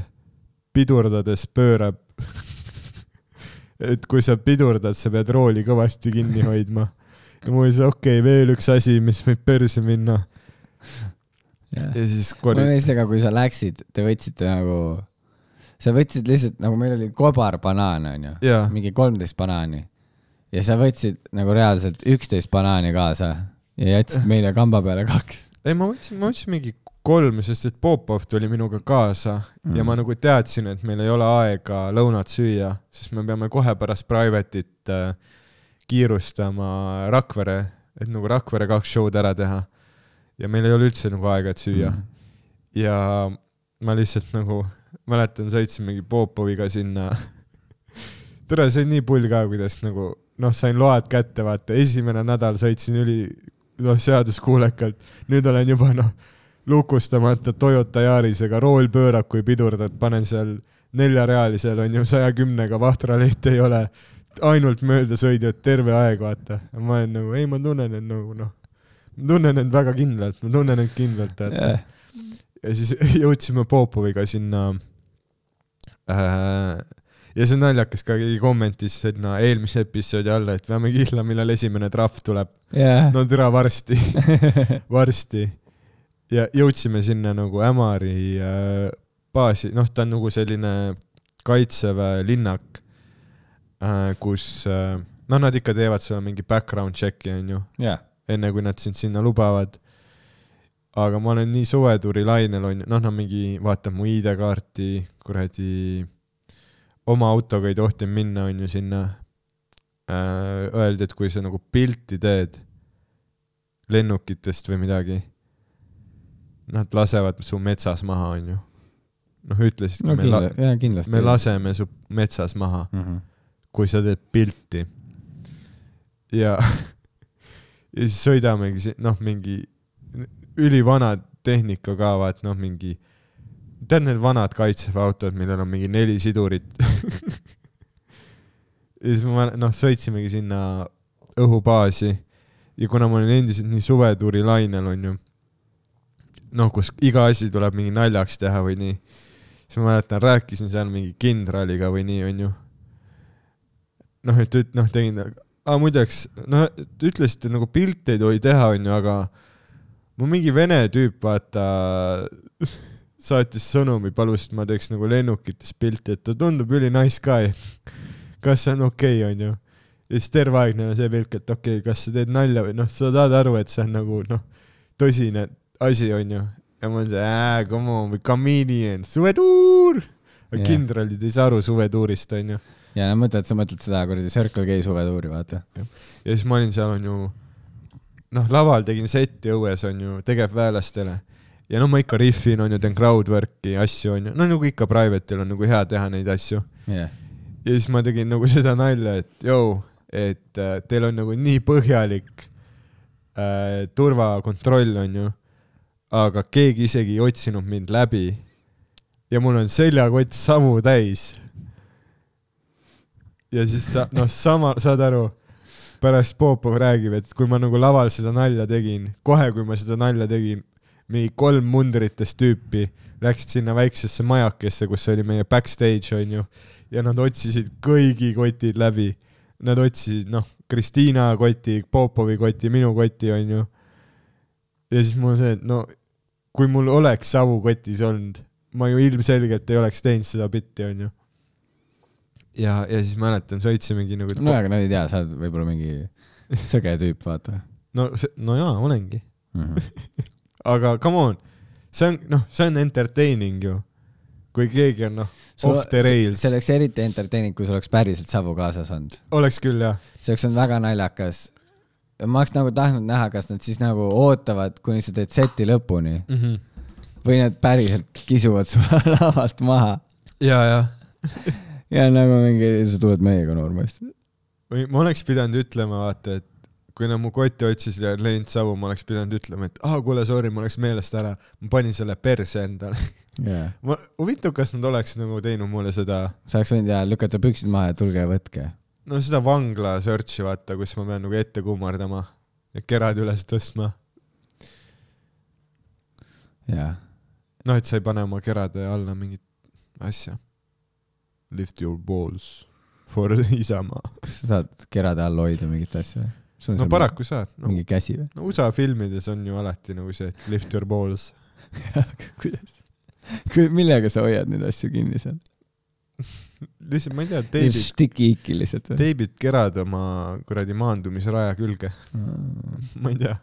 pidurdades pöörab. et kui sa pidurdad, sa pead rooli kõvasti kinni hoidma. ja mul oli see okei okay,, veel üks asi, mis võib perse minna. ja siis mul kor- oli see ka, kui sa läksid, te võtsite nagu, sa võtsid lihtsalt nagu meil oli kobar banaan onju, mingi kolmteist banaani ja sa võtsid nagu reaalselt üksteist banaani kaasa ja jätsid meile kamba peale kaks. ei ma võtsin, ma võtsin mingi kolm, sest et Popov tuli minuga kaasa mm. ja ma nagu teadsin, et meil ei ole aega lõunat süüa, sest me peame kohe pärast private'it äh, kiirustama Rakvere, et nagu Rakvere kaks show'd ära teha. ja meil ei ole üldse nagu aega, et süüa mm.. ja ma lihtsalt nagu mäletan, sõitsimegi Popoviga sinna. tere, see on nii pull ka, kuidas nagu noh, sain load kätte, vaata, esimene nädal sõitsin üli noh, seaduskuulekalt, nüüd olen juba noh, lukustamata Toyota Yarisega, rool pöörab, kui pidurdad, panen seal neljarealisel on ju saja kümnega, vahtraleht ei ole, ainult möödasõidjad terve aeg, vaata. ma olen nagu, ei, ma tunnen end nagu noh, ma tunnen end väga kindlalt, ma tunnen end kindlalt, vaata ja siis jõudsime Popoviga sinna äh,. ja see on naljakas ka, keegi kommentis sinna eelmise episoodi alla, et peame kihla, millal esimene trahv tuleb. jah. no tere, varsti, varsti. Ja jõudsime sinna nagu Ämari äh, baasi, noh, ta on nagu selline kaitseväe linnak äh,, kus äh,, no nad ikka teevad sulle mingi background check'i onju, jah, enne kui nad sind sinna lubavad. aga ma olen nii suvetuuri lainel onju, noh, nad mingi vaatavad mu ID-kaarti, kuradi, oma autoga ei tohtinud minna onju sinna äh,. Öeldi, et kui sa nagu pilti teed lennukitest või midagi, nad lasevad su metsas maha onju. noh, ütlesid no no,, me, kindla-, jaa, kindlasti. me laseme su metsas maha mm. -hmm. kui sa teed pilti. ja, ja siis sõidamegi, noh, mingi ülivana tehnika ka, vaat noh, mingi, tead need vanad kaitseväe autod, millel on mingi neli sidurit. ja siis ma, noh, sõitsimegi sinna õhubaasi ja kuna ma olin endiselt nii suvetuuri lainel, onju, noh, kus iga asi tuleb mingi naljaks teha või nii, siis ma mäletan, rääkisin seal mingi kindraliga või nii, onju noh, et üt-, noh, tegin, aa muideks, noh, ütlesite nagu pilte ei tohi teha, onju, aga mul mingi vene tüüp, vaata, saatis sõnumi, palus, et ma teeks nagu lennukitest pilti, et ta tundub üli nice guy. kas see on okei okay,, onju? ja siis terve aeg neil on see pilk, et okei okay,, kas sa teed nalja või noh, sa tahad aru, et see on nagu noh, tõsine asi, onju. ja ma olen see, ää, come on, comedian, suvetuur. aga Jah. kindralid ei saa aru suvetuurist, onju ja no mõtled, sa mõtled seda kuradi Circle K suvetuuri, vaata. ja siis ma olin seal onju, noh, laval tegin setti õues onju, tegevväelastele. ja no ma ikka riffin onju, teen crowdwork'i asju onju, no nagu ikka private'il on nagu hea teha neid asju. jah, ja siis ma tegin nagu seda nalja, et jõu, et äh, teil on nagu nii põhjalik äh, turvakontroll onju, aga keegi isegi ei otsinud mind läbi. ja mul on seljakott savu täis. ja siis sa, noh, sama, saad aru, pärast Popov räägib, et kui ma nagu laval seda nalja tegin, kohe kui ma seda nalja tegin, mingi kolm mundrites tüüpi läksid sinna väiksesse majakesse, kus oli meie backstage onju ja nad otsisid kõigi kotid läbi. Nad otsisid, noh, Kristiina koti, Popovi koti, minu koti onju. ja siis mul see, et no kui mul oleks savu kotis olnud, ma ju ilmselgelt ei oleks teinud seda bitti onju. ja, ja siis mäletan, sõitsimegi nagu no aga nad ei tea, sa oled võib-olla mingi sõge tüüp, vaata no, no jaa, olengi. mm. -hmm. aga come on, see on, noh, see on entertaining ju. kui keegi on noh, off the rails, see oleks eriti entertaining, kui sul oleks päriselt savu kaasas olnud. oleks küll jah. see oleks olnud väga naljakas. Ma oleks nagu tahtnud näha, kas nad siis nagu ootavad, kuni sa teed seti lõpuni Mm -hmm. või nad päriselt kisuvad sulle lavalt maha ja, ja. ja nagu mingi, sa tuled meiega noormeest. või ma oleks pidanud ütlema, vaata, et kui nad mu kotti otsisid ja leidnud savu, ma oleks pidanud ütlema, et aa, kuule, sorry, ma läks meelest ära, ma panin selle perse endale. jaa, ma, huvitav, kas nad oleks nagu teinud mulle seda, sa oleks võinud ja lükata püksid maha ja tulge ja võtke. No seda vangla search'i vaata, kus ma pean nagu ette kummardama ja kerad üles tõstma. jaa, noh, et sa ei pane oma kerade alla mingit asja. Lift your balls for Isamaa. kas sa saad kerade all hoida mingit asja või? no paraku saad no,. mingi käsi või? no USA filmides on ju alati nagu see, et lift your balls. kuidas? millega sa hoiad neid asju kinni seal? lihtsalt ma ei tea, teibid, stikiiki lihtsalt või? teibid kerad oma kuradi maandumisraja külge, ma ei tea.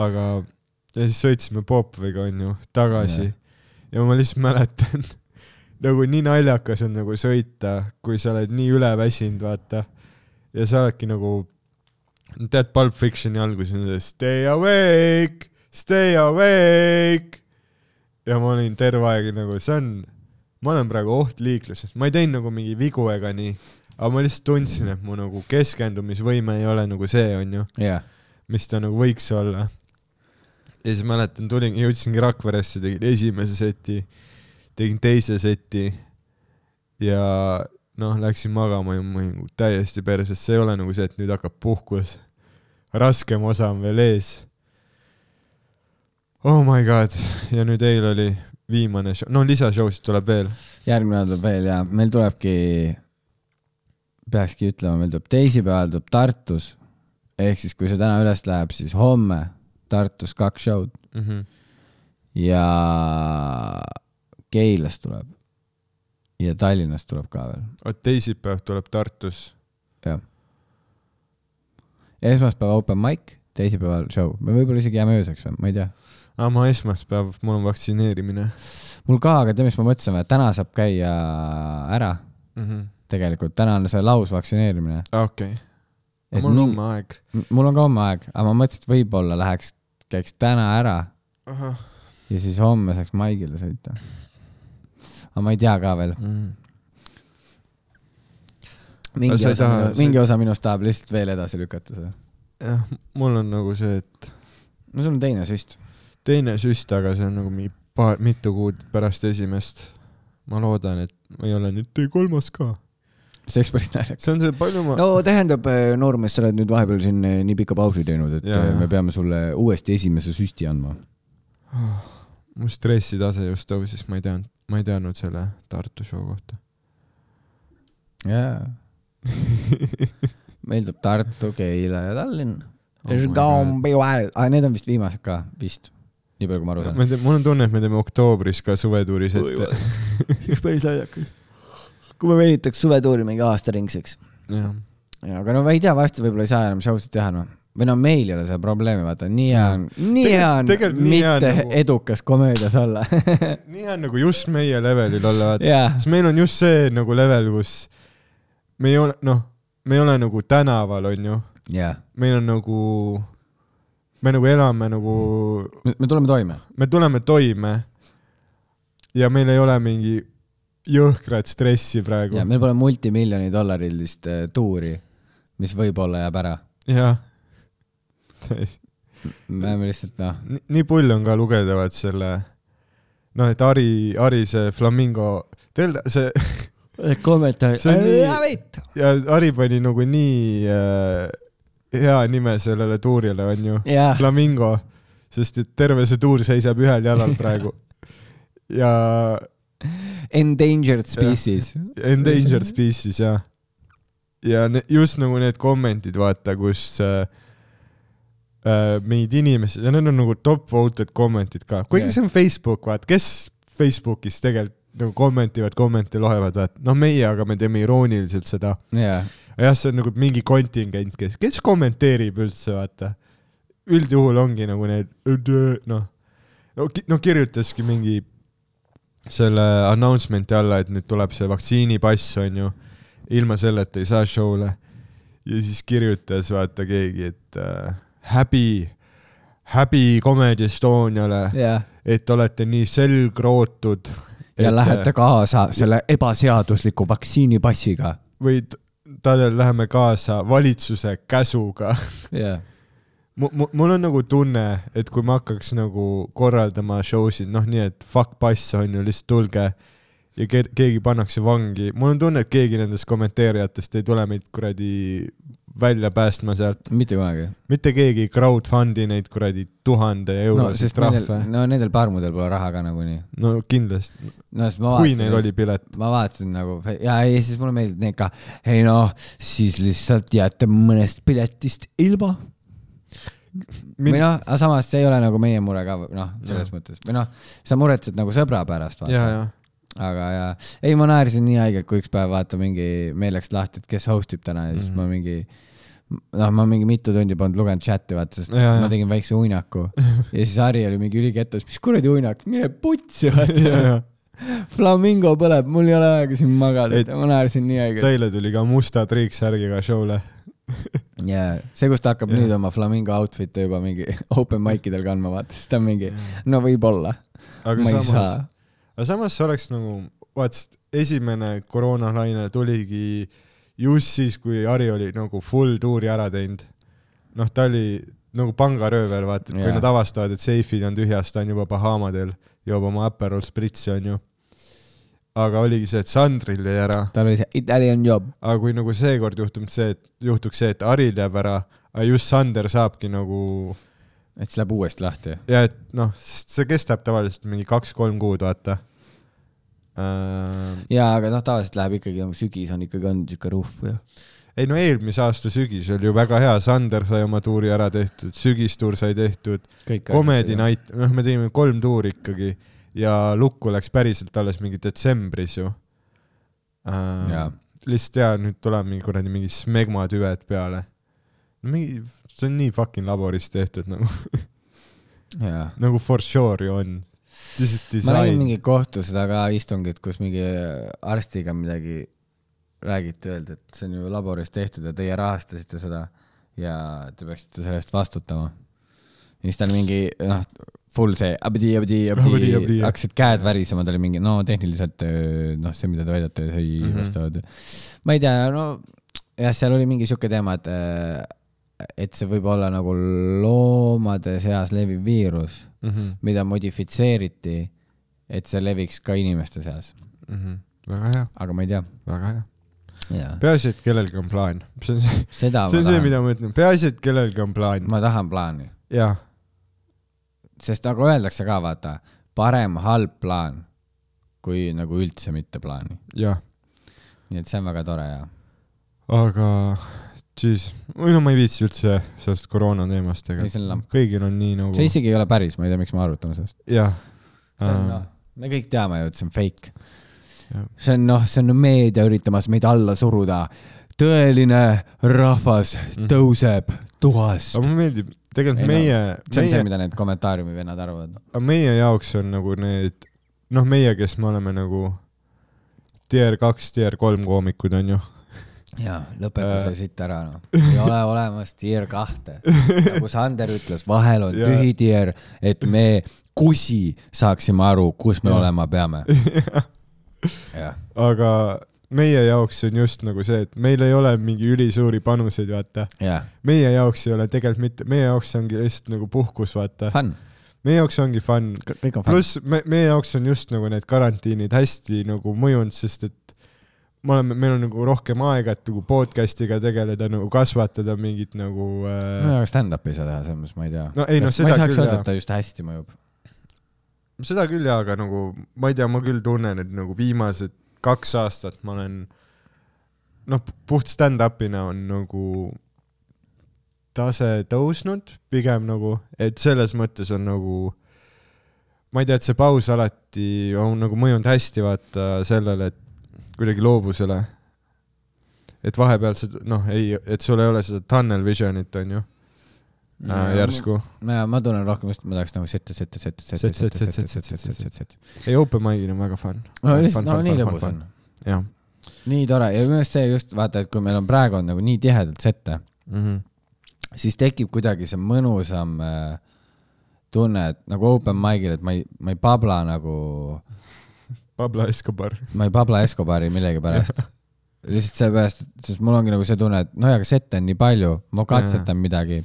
aga, ja siis sõitsime Popoviga onju tagasi ja. ja ma lihtsalt mäletan, nagu nii naljakas on nagu sõita, kui sa oled nii üleväsinud, vaata. ja sa oledki nagu, tead Pulp Fictioni alguses on see stay awake, stay awake. ja ma olin terve aeg nagu, see on, ma olen praegu ohtliikluses, ma ei teinud nagu mingi vigu ega nii, aga ma lihtsalt tundsin, et mu nagu keskendumisvõime ei ole nagu see, onju jah, mis ta nagu võiks olla. ja siis mäletan, tulin, jõudsingi Rakveresse, tegin esimese seti, tegin teise seti ja noh, läksin magama ja ma olin täiesti perses, see ei ole nagu see, et nüüd hakkab puhkus. raskem osa on veel ees. Oh my god, ja nüüd eile oli viimane show, no lisashowsid tuleb veel. järgmine nädal tuleb veel ja meil tulebki, peakski ütlema, meil tuleb teisipäeval tuleb Tartus ehk siis, kui see täna üles läheb, siis homme Tartus kaks show'd Mm -hmm. ja Keilas tuleb ja Tallinnas tuleb ka veel, vot teisipäev tuleb Tartus. jah. esmaspäev open mic, teisipäeval show, me võib-olla isegi jääme ööseks või, ma ei tea. aa, ma esmaspäev, mul on vaktsineerimine mul ka, aga tead, mis ma mõtlesin, et täna saab käia ära mm. -hmm. tegelikult, täna on see lausvaktsineerimine. okei okay., mul on mingi- homme aeg. mul on ka homme aeg, aga ma mõtlesin, et võib-olla läheks, käiks täna ära ja siis homme saaks Maigile sõita. aga ma ei tea ka veel. mm.. mingi sa ei osa taha-, mingi osa minust tahab lihtsalt veel edasi lükata seda. jah, mul on nagu see, et no sul on teine süst. Teine süst, aga see on nagu mingi paar, mitu kuud pärast esimest. ma loodan, et ma ei ole nüüd kolmas ka. see oleks päris naljakas. see on see, palju ma no tähendab, noormees, sa oled nüüd vahepeal siin eh, nii pika pausi teinud, et ja, jaa. me peame sulle uuesti esimese süsti andma. mu stressitase just tõusis, ma ei teadnud, ma ei teadnud selle Tartu show kohta. jaa. tuleb Tartu, Keila ja Tallinn Oh my God. aga need on vist viimased ka, vist. Nii palju, kui ma aru me saan. mul on tunne, et me teeme oktoobris ka suvetuuris ette. üks päris naljakas. kui me venitaks suvetuuri mingi aastaringseks. jah, aga no ma ei tea, varsti võib-olla ei saa enam show sid teha, noh. või no meil ei ole seda probleemi, vaata, nii hea on, nii hea on tegelikult nii hea on mitte nagu- edukas komöödias olla. nii on nagu just meie levelil olla, vaata. jaa, sest meil on just see nagu level, kus me ei ole, noh, me ei ole nagu tänaval, onju. jaa. meil on nagu, me nagu elame nagu, me tuleme toime. me tuleme toime. ja meil ei ole mingi jõhkrat stressi praegu ja. meil pole multimiljoni dollarilist äh, tuuri, mis võib-olla jääb ära. jah. me oleme lihtsalt noh, nii pull on ka lugeda vaat selle, noh, et Ari, Ari see Flamingo, teil see kommentaar ja Ari pani nagu nii äh, hea nime sellele tuurile, onju. jah, Flamingo, sest et terve see tuur seisab ühel jalal praegu. ja endangered species. endangered species ja, ja ne, just nagu need kommentid, vaata, kus äh, äh, mingid inimesed ja need on nagu top voted kommentid ka, kuigi Jah. see on Facebook, vaata, kes Facebookis tegelikult nagu kommentivad, kommenti loevad, vaata, noh, meie aga me teeme irooniliselt seda. jaa, jah, see on nagu mingi kontingent, kes, kes kommenteerib üldse, vaata. üldjuhul ongi nagu need, noh, no, no kirjutaski mingi selle announcement'i alla, et nüüd tuleb see vaktsiinipass, onju. ilma selleta ei saa show'le. ja siis kirjutas vaata keegi, et äh, häbi, häbi Comedy Estoniale, jah. et olete nii selgrootud. ja lähete kaasa selle ebaseadusliku vaktsiinipassiga. või t- Tadel, läheme kaasa valitsuse käsuga. jah, mul on nagu tunne, et kui ma hakkaks nagu korraldama show sid, noh, nii et fuck pass on ju, lihtsalt tulge ja ke keegi pannakse vangi, mul on tunne, et keegi nendest kommenteerijatest ei tule meid kuradi välja päästma sealt, mitte kunagi. mitte keegi ei crowdfund'i neid kuradi tuhande sest no, trahve,. no nendel parmudel pole raha ka nagunii. no kindlasti, no kui neil, oli pilet. ma vaatasin nagu ja ei, siis mulle meeldib need ka, ei noh, siis lihtsalt jääte mõnest piletist ilma. või noh, aga samas see ei ole nagu meie mure ka, noh, selles Jah. mõttes või noh, sa muretsed nagu sõbra pärast, ja, ja, aga ja, ei ma naersin nii haigelt, kui üks päev vaata mingi, meil läks lahti, et kes host ib täna ja siis Mhm. ma mingi noh, ma mingi mitu tundi polnud lugenud chati, vaata, sest Ja, ja. ma tegin väikse uinaku ja siis Harri oli mingi ülikettas, mis kuradi uinak, mine putsi, ja, vaata. ja Flamingo põleb, mul ei ole aega siin magada ma naersin nii haigelt. Teile tuli ka musta triiksärgiga show'le. jaa, see, kus ta hakkab Jah. nüüd oma Flamingo outfit'e juba mingi open mic idel kandma, vaata, siis ta on mingi, no võib-olla, aga ma ei samas aga samas see oleks nagu, vaat esimene koroonalaine tuligi just siis, kui Ari oli nagu full tuuri ära teinud. noh, ta oli nagu pangaröövel, vaata, et kui nad avastavad, et seifid on tühjas, ta on juba Bahamadel, joob oma Aperol spritsi, onju. aga oligi see, et Sandril jäi ära, tal oli see Italian job. aga kui nagu seekord juhtub see, et juhtuks see, et Aril jääb ära, aga just Sander saabki nagu et siis läheb uuesti lahti. ja et noh, see kestab tavaliselt mingi kaks-kolm kuud, vaata. jaa, aga noh, tavaliselt läheb ikkagi nagu sügis on ikkagi on siuke ruhv ja. ei no eelmise aasta sügis oli ju väga hea, Sander sai oma tuuri ära tehtud, sügistuur sai tehtud. Comedy. Night, noh, me tegime kolm tuuri ikkagi ja lukku läks päriselt alles mingi detsembris ju äh, lihtsalt jaa, nüüd tuleb mingi kuradi mingi smegma tüved peale. no mingi, see on nii fucking laboris tehtud nagu, nagu for sure ju on. Ma nägin design. mingi kohtu seda ka istungit, kus mingi arstiga midagi räägiti, öeldi, et see on ju laboris tehtud ja teie rahastasite seda ja te peaksite selle eest vastutama. ja siis ta oli mingi noh, full see abdi, abdi, Abdi, hakkasid käed värisema, ta oli mingi no tehniliselt öö, noh, see, mida te väidate, see ei mm. -hmm. vasta. ma ei tea, no jah, seal oli mingi sihuke teema, et et see võib olla nagu loomade seas leviv viirus Mhm, mida modifitseeriti, et see leviks ka inimeste seas, mhm. väga hea, aga ma ei tea. väga hea. peaasi, et kellelgi on plaan. see on see, seda see on ma see, tahan, mida ma ütlen, peaasi, et kellelgi on plaan. ma tahan plaani, jah, sest nagu öeldakse ka, vaata, parem halb plaan kui nagu üldse mitte plaani. jah, nii et see on väga tore ja aga siis, või no ma ei viitsi üldse sellest koroona teemast, ega see on kõigil on nii nagu see, isegi ei ole päris, ma ei tea, miks me arutame sellest. jah. see on noh, me kõik teame ju, et see on fake see on noh, see on meedia üritamas meid alla suruda. tõeline rahvas Mhm. tõuseb tuhast aga. mulle meeldib, tegelikult Ei no, meie, see on see, meie, mida need kommentaariumi vennad arvavad. aga meie jaoks on nagu need, noh, meie, kes me oleme nagu tier kaks, tier kolm koomikud, onju. jaa, lõpeta Äh. see siit ära, noh. ei ole olemas tier kahte. nagu Sander ütles, vahel on Jaa. tühi tier, et me kusi saaksime aru, kus me Jah. olema peame. aga meie jaoks on just nagu see, et meil ei ole mingi ülisuuri panuseid, vaata. jah, meie jaoks ei ole tegelikult mitte, meie jaoks ongi lihtsalt nagu puhkus, vaata. fun, meie jaoks ongi fun. pluss me, meie jaoks on just nagu need karantiinid hästi nagu mõjunud, sest et me oleme, meil on nagu rohkem aega, et nagu podcast'iga tegeleda, nagu kasvatada mingit nagu äh, no aga stand-up'i ei saa teha, selles mõttes ma ei tea. No ei, no ma seda ei saaks küll, öelda, et ta just hästi mõjub. seda küll jaa, aga nagu ma ei tea, ma küll tunnen, et nagu viimased kaks aastat ma olen noh, puht stand-up'ina on nagu tase tõusnud pigem nagu, et selles mõttes on nagu ma ei tea, et see paus alati on nagu mõjunud hästi vaata sellele, et kuidagi loobusele. et vahepeal see noh, ei, et sul ei ole seda tunnel vision'it onju äh, järsku. ma, ma tunnen rohkem just, ma tahaks nagu sette, sette, sette, sette, Sett, sette, sett, sette, sett, sette, sett, sette, sette, sette. ei, open mic'il on väga fun. no lihtsalt, no nii lõbus on. jah nii tore ja minu meelest see just vaata, et kui meil on praegu on nagu nii tihedalt sette, mm. -hmm. siis tekib kuidagi see mõnusam äh, tunne, et nagu open mic'il, et ma ei, ma ei pabla nagu, Pablo Escobar. ma ei pabla Escobari millegipärast. lihtsalt seepärast, sest mul ongi nagu see tunne, et noh, aga sette on nii palju, ma katsetan midagi,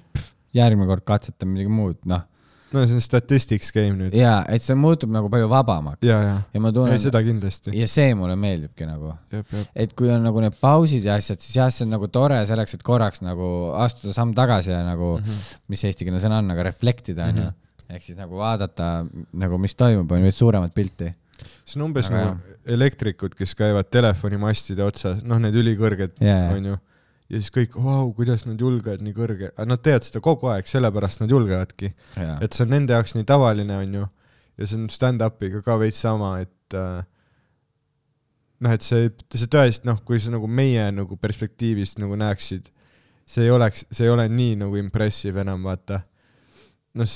järgmine kord katsetan midagi muud, noh. no see on statistics game nüüd. ja et see muutub nagu palju vabamaks ja, ja, ja ma tunnen, seda kindlasti. ja see mulle meeldibki nagu et kui on nagu need pausid ja asjad, siis jah, see on nagu tore selleks, et korraks nagu astuda samm tagasi ja nagu mm, Mhm. -hmm. mis eestikeelne sõna on, aga reflektida onju mm -hmm.. ehk siis nagu vaadata nagu, mis toimub, on ju, suuremat pilti. See on umbes Aga nagu elektrikud, kes käivad telefonimastide otsas, noh, need ülikõrged Jaa. onju. ja siis kõik, vau, kuidas nad julgevad nii kõrge, aga nad teevad seda kogu aeg, sellepärast nad julgevadki. et see on nende jaoks nii tavaline, onju. ja see on stand-up'iga ka veits sama, et äh, noh, et see, see tõesti noh, kui sa nagu meie nagu perspektiivist nagu näeksid, see ei oleks, see ei ole nii nagu impressive enam, vaata. noh,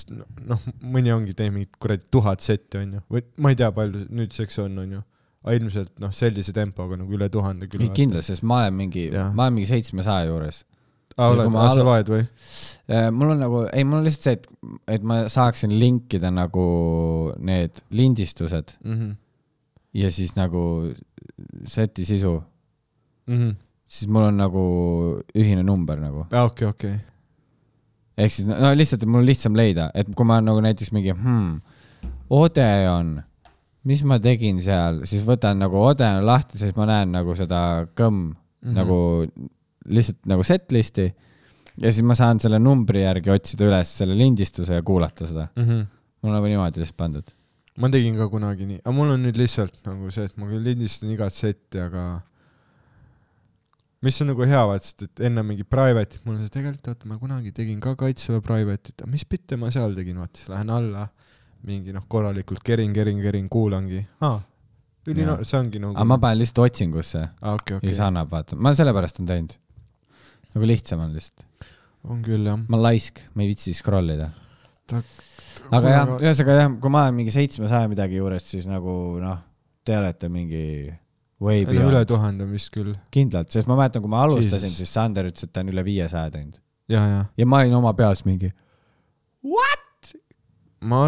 noh, mõni ongi teinud mingit kuradi tuhat setti, onju, või ma ei tea, palju nüüdseks on, onju. aga ilmselt noh, sellise tempoga nagu üle tuhande küll. kindlasti, sest ma olen mingi, ma olen mingi seitsmesaja juures. aa, oled, aa, sa loed või? mul on nagu, ei, mul on lihtsalt see, et, et ma saaksin linkida nagu need lindistused Mhm. ja siis nagu seti sisu, Mhm. siis mul on nagu ühine number nagu. aa, okei, okei. Ehk siis no lihtsalt, et mul on lihtsam leida, et kui ma nagu näiteks mingi hmm,, Odeon, mis ma tegin seal, siis võtan nagu Odeon lahti, siis ma näen nagu seda kõmm mm. -hmm. nagu lihtsalt nagu set list'i ja siis ma saan selle numbri järgi otsida üles selle lindistuse ja kuulata seda. mm. -hmm. mul on nagu niimoodi lihtsalt pandud. ma tegin ka kunagi nii, aga mul on nüüd lihtsalt nagu see, et ma küll lindistan igat setti, aga mis on nagu hea, vaat sest et enne mingi private'it, mul on see tegelikult, oota, ma kunagi tegin ka kaitseväe private'it, mis bitte ma seal tegin, vaata siis lähen alla, mingi noh, korralikult kerin, kerin, kerin, kuulangi ah,. üli Jaa., see ongi nagu aga ma panen lihtsalt otsingusse ah,. okei, ja siis annab, vaata, ma sellepärast on teinud. nagu lihtsam on lihtsalt. on küll jah. ma laisk, ma ei viitsi scroll ida. Ta- aga jah, ühesõnaga jah, kui ma olen mingi seitsmesaja midagi juures, siis nagu noh, te olete mingi way üle beyond. tuhande vist küll, kindlalt, sest ma mäletan, kui ma alustasin, siis Sander ütles, et ta on üle viiesaja teinud. ja, ja ja ma olin oma peas mingi,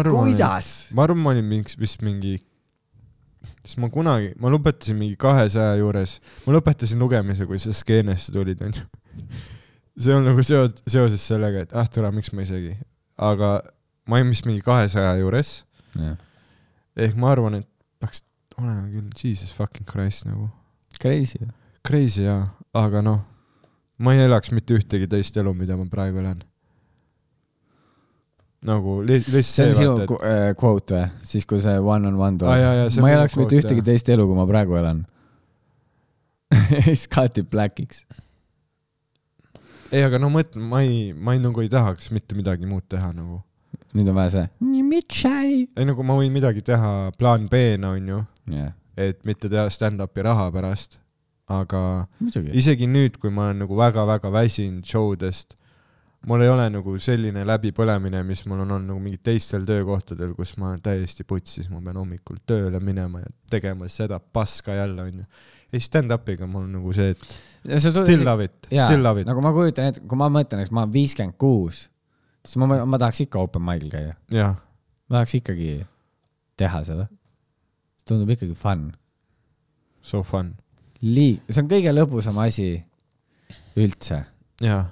arvan, kuidas? ma arvan, ma olin mingi, vist mingi, siis ma kunagi, ma lõpetasin mingi kahesaja juures, ma lõpetasin lugemise, kui sa skeenesse tulid, onju. see on nagu seo-, seoses sellega, et ah, tule, miks ma isegi, aga ma olin vist mingi kahesaja juures, ehk ma arvan, et peaks olema küll, jesus fucking christ nagu, Crazy. crazy jaa, aga noh, ma ei elaks mitte ühtegi teist elu, mida ma praegu elan. nagu li- lihtsalt see on sinu vaata, et- äh, quote või? siis, kui see one on one tuleb. on ma ei elaks mitte ühtegi jah. teist elu, kui ma praegu elan. kaotib black'iks. ei, aga no mõtle, ma ei, ma ei nagu ei tahaks mitte midagi muud teha nagu. Nüüd on vaja see. ei nagu ma võin midagi teha plaan B-na onju, jah, et mitte teha stand-up'i raha pärast. aga muidugi. isegi nüüd, kui ma olen nagu väga-väga väsinud show dest, mul ei ole nagu selline läbipõlemine, mis mul on olnud nagu mingil teistel töökohtadel, kus ma olen täiesti putsis, ma pean hommikul tööle minema ja tegema seda paska jälle onju. ei stand-up'iga mul on nagu see, et still love it, still love it. nagu ma kujutan ette, kui ma mõtlen, et ma olen viiskümmend kuus, siis ma, ma tahaks ikka open mic'il käia. ma tahaks ikkagi teha seda. tundub ikkagi fun. so fun. liig-, see on kõige lõbusam asi üldse. jaa,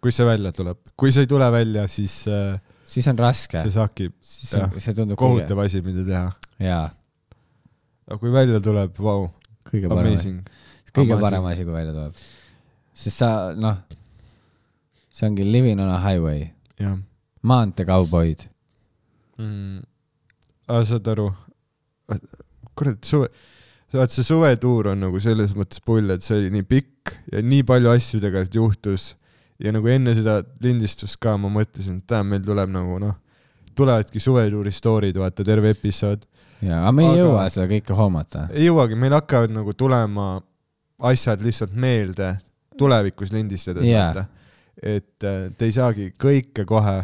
kui see välja tuleb, kui see ei tule välja, siis äh, siis on raske see. sakib, see tundub kohutav asi, mida teha. jaa, aga kui välja tuleb, vau, kõige parem, amazing. kõige amazing. parem asi, kui välja tuleb. sest sa, noh, see ongi living on a highway, maanteekauboid. mm.. saad aru, kurat, suve, vaat see suvetuur on nagu selles mõttes pull, et see oli nii pikk ja nii palju asju tegelikult juhtus ja nagu enne seda lindistust ka ma mõtlesin, et tähendab, meil tuleb nagu noh, tulevadki suvetuuri story'd, vaata terve episood. jaa, aga me ei Aga- jõua seda kõike hoomata. ei jõuagi, meil hakkavad nagu tulema asjad lihtsalt meelde tulevikus lindistades Jaa. vaata. Et äh, te ei saagi kõike kohe,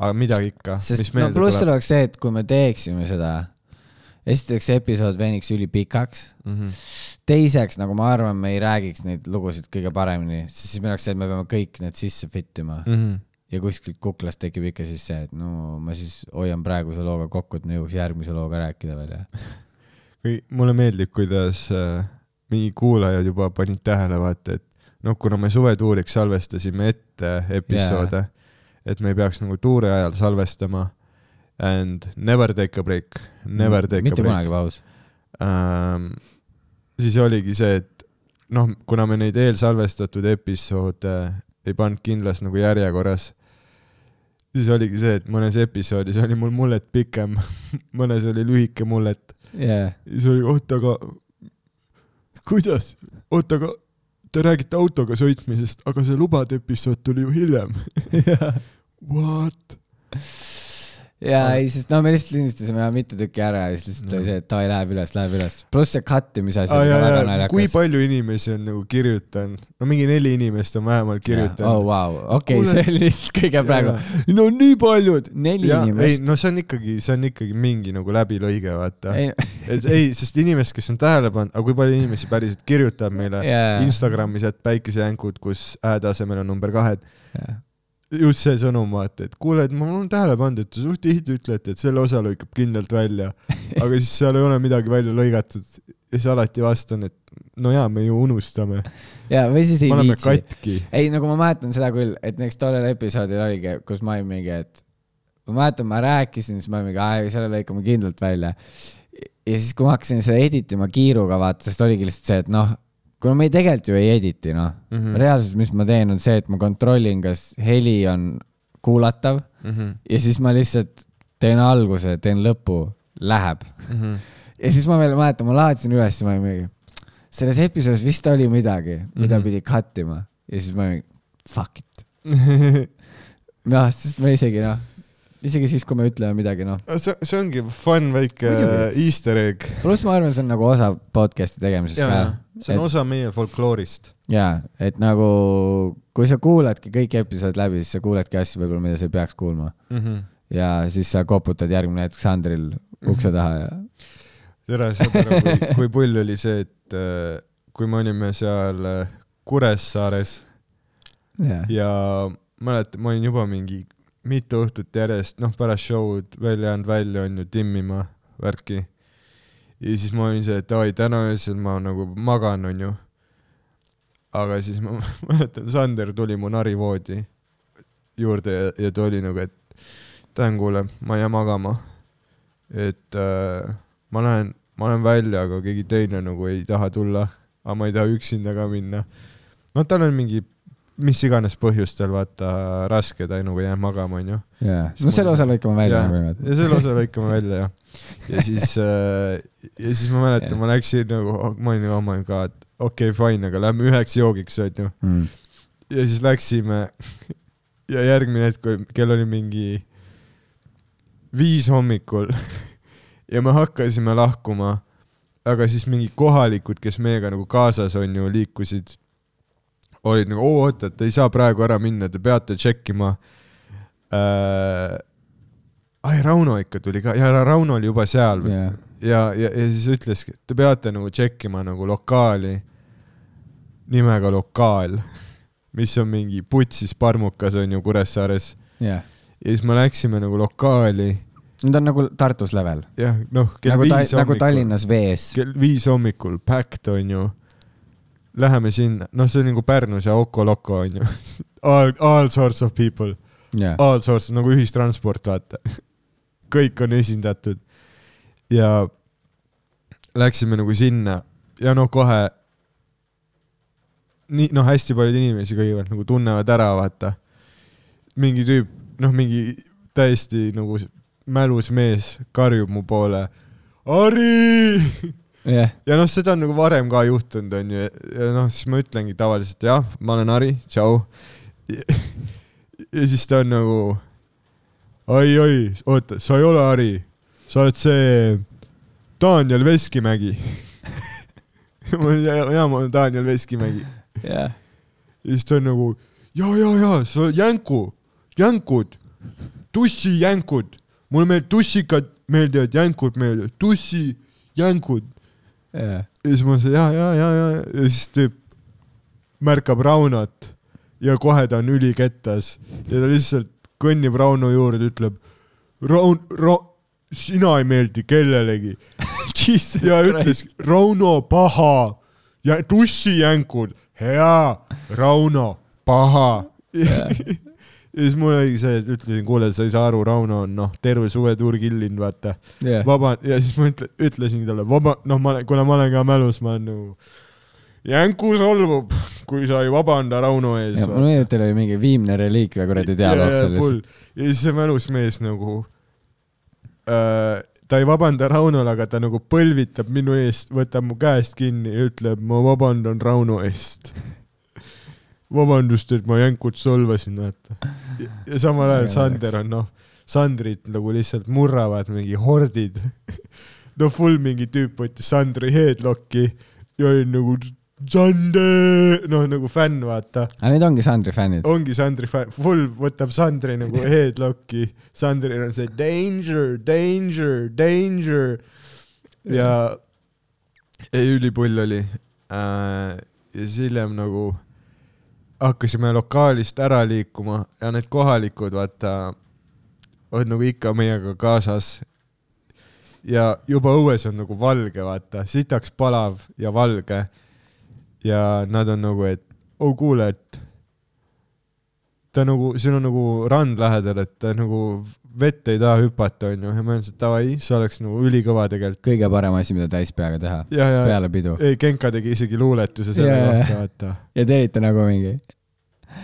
aga midagi ikka, mis sest no meelde pluss tuleb oleks see, et kui me teeksime seda, esiteks episood veniks ülipikaks, mm. -hmm. teiseks nagu ma arvan, me ei räägiks neid lugusid kõige paremini, sest siis meil oleks see, et me peame kõik need sisse fit ima Mm -hmm. ja kuskilt kuklast tekib ikka siis see, et no ma siis hoian praeguse looga kokku, et me jõuaks järgmise looga rääkida veel ja. või mulle meeldib, kuidas äh, mingi kuulajad juba panid tähele, vaata, et noh, kuna me suvetuuriks salvestasime ette episoode yeah., et me ei peaks nagu tuure ajal salvestama and never take a break, never take mitte a break kunagi paus. ähm,. siis oligi see, et noh, kuna me neid eelsalvestatud episoode ei pannud kindlas nagu järjekorras, siis oligi see, et mõnes episoodis oli mul mullet pikem, mõnes oli lühike mullet jaa. siis oli, oota, aga kuidas, oota, aga te räägite autoga sõitmisest, aga see lubade episood tuli ju hiljem. What? jaa, ei, sest no me lihtsalt lindistasime mitu tükki ära ja siis lihtsalt oli see, et davai, läheb üles, läheb üles. pluss see cut imise asi oli väga jah. kui naljakas. palju inimesi on nagu kirjutanud, no mingi neli inimest on vähemalt oh kirjutanud. vau, okei, see oli lihtsalt kõige praegu. no nii paljud, neli ja, ei, inimest. no see on ikkagi, see on ikkagi mingi nagu läbilõige, vaata. ei, et ei, sest inimesed, kes on tähele pannud, aga kui palju inimesi päriselt kirjutab meile jaa, Instagramis, et päikesejänkud, kus ä tasemel on number kahed, just see sõnum, vaata, et kuule, et ma olen tähele pannud, et te suht tihti ütlete, et selle osa lõikab kindlalt välja, aga siis seal ei ole midagi välja lõigatud ja siis alati vastan, et no jaa, me ju unustame, ja või siis ei me oleme viitsi. ei, nagu ma mäletan seda küll, et näiteks tollel episoodil oligi, kus ma olin mingi, et ma mäletan, ma rääkisin, siis ma olin mingi, aa, selle lõikame kindlalt välja. ja siis, kui ma hakkasin seda edit ima kiiruga vaata, sest oligi lihtsalt see, et noh, kuna me ei tegelikult ju ei editi noh mm. -hmm., reaalsus, mis ma teen, on see, et ma kontrollin, kas heli on kuulatav Mhm. ja siis ma lihtsalt teen alguse, teen lõpu, läheb. Mhm. ja siis ma veel mäletan, ma laadisin üles, ma olin mingi, selles episoodis vist oli midagi, mida Mhm. pidi cut ima ja siis ma olin, fuck it. noh, sest me isegi noh, isegi siis, kui me ütleme midagi, noh. see, see ongi fun väike Muidugi. easter egg. pluss ma arvan, see on nagu osa podcast'i tegemisest ka. see on osa meie folkloorist. jaa, et nagu kui sa kuuladki kõik episood läbi, siis sa kuuledki asju võib-olla, mida sa ei peaks kuulma. ja siis sa koputad järgmine hetk Sandril ukse taha ja tere, aru, kui, kui pull oli see, et äh, kui me olime seal äh, Kuressaares ja, ja mäletan, ma olin juba mingi mitu õhtut järjest, noh, pärast show'd välja jäänud välja on ju timmima värki. ja siis ma olin see, et davai, täna öösel ma nagu magan, on ju. aga siis ma mäletan, Sander tuli mu narivoodi juurde ja, ja ta oli nagu, et tänan, kuule, ma ei jää magama. et äh, ma lähen, ma lähen välja, aga keegi teine nagu ei taha tulla, aga ma ei taha üksinda ka minna. noh, tal on mingi mis iganes põhjustel vaata raske, ta ei nagu jää magama, onju. ja, Siis no selle osa lõikame välja ja, nagu niimoodi. ja selle osa lõikame välja jah. ja siis äh,, ja siis ma mäletan, ma läksin nagu, ma olin oh my god, okei okay,, fine, aga lähme üheks joogiks, onju. Mm. ja siis läksime ja järgmine hetk, kell oli mingi viis hommikul ja me hakkasime lahkuma, aga siis mingid kohalikud, kes meiega nagu kaasas on ju, liikusid, olid nagu, oo oota, et ei saa praegu ära minna, te peate tšekkima äh,. ai, Rauno ikka tuli ka ja Rauno oli juba seal ja, ja, ja, ja siis ütleski, et te peate nagu tšekkima nagu lokaali nimega Lokaal, mis on mingi putsis parmukas on ju Kuressaares ja. ja siis me läksime nagu lokaali, Need on nagu Tartus level. jah, noh, kell nagu ta, viis nagu hommikul, Tallinnas vees. kell viis hommikul, packed on ju. Läheme sinna, noh, see on nagu Pärnus ja Oko Loko on ju all, all sorts of people, ja, all sorts nagu ühistransport, vaata. kõik on esindatud ja läksime nagu sinna ja no kohe nii, noh, hästi paljud inimesi kõigepealt nagu tunnevad ära, vaata. mingi tüüp, noh, mingi täiesti nagu mälus mees karjub mu poole. Ari! jah, ja noh, seda on nagu varem ka juhtunud, onju, ja noh, siis ma ütlengi tavaliselt jah, ma olen Ari, tšau. ja siis ta on nagu oi, oi, oota, sa ei ole Ari, sa oled see Daniel Veskimägi. olen, jaa, ma olen Daniel Veskimägi. jah, ja siis ta on nagu ja, ja, ja sa oled jänku, jänkud, tussijänkud, mulle meeldivad tussikad, meeldivad jänkud meeldivad, tussijänkud. jah, ja siis ma ütlesin ja, ja, ja, ja, ja siis tüüp märkab Raunot ja kohe ta on ülikettas. Ja ta lihtsalt kõnnib Rauno juurde, ütleb Raun-, Ra-, sina ei meeldi kellelegi. Ja ütles Rauno paha. Ja tussijänkud, hea, Rauno paha ja siis mul oligi see, et ütlesin, kuule, sa ei saa aru, Rauno on noh, terve suvetuur killinud, vaata jah, vaba ja siis ma ütle, ütlesin talle vaba, noh, ma olen, kuna ma olen ka mälus, ma olen nagu jänku solvub, kui sa ei vabanda Rauno ees. mul meenub, teil oli mingi viimne reliikvia kuradi dialoog sellest. ja siis see mälus mees nagu äh,, ta ei vabanda Raunole, aga ta nagu põlvitab minu eest, võtab mu käest kinni ja ütleb, ma vabandan Rauno eest. vabandust, et ma jänkut solvasin, vaata. ja samal ajal Sander on noh, Sandrit nagu lihtsalt murravad mingi hordid. no full mingi tüüp võttis Sandri headlock'i ja oli nagu Sander, noh nagu fänn, vaata aga need ongi Sandri fännid. ongi Sandri fänn, full võtab Sandri nagu headlock'i, Sandril on see danger, danger, danger ja, ja ülipull oli äh,. ja siis hiljem nagu hakkasime lokaalist ära liikuma ja need kohalikud, vaata, on nagu ikka meiega kaasas. ja juba õues on nagu valge, vaata, sitaks palav ja valge. ja nad on nagu, et oh kuule, et ta nagu, siin on nagu rand lähedal, et ta nagu vett ei taha hüpata, onju, ja ma ütlesin, et davai, see oleks nagu ülikõva tegelikult. kõige parem asi, mida täispeaga teha ja, ja, peale pidu. ei, Genka tegi isegi luuletuse selle jaa. kohta, vaata. ja te olite nagu mingi.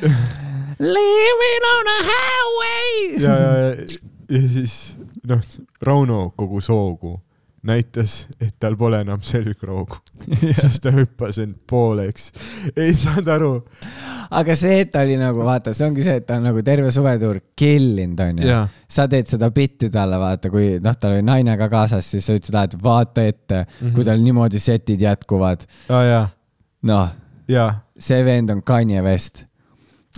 Living on a highway. ja, ja, ja, ja siis noh, Rauno kogu soogu näitas, et tal pole enam selgroogu, sest ta hüppas end pooleks. ei saanud aru. aga see, et ta oli nagu, vaata, see ongi see, et ta on nagu terve suvetuur killinud, onju. sa teed seda bitti talle, vaata, kui noh, tal oli naine ka kaasas, siis sa ütlesid, et vaata ette mm, -hmm. kui tal niimoodi setid jätkuvad. jaa, noh, see vend on Kanye West,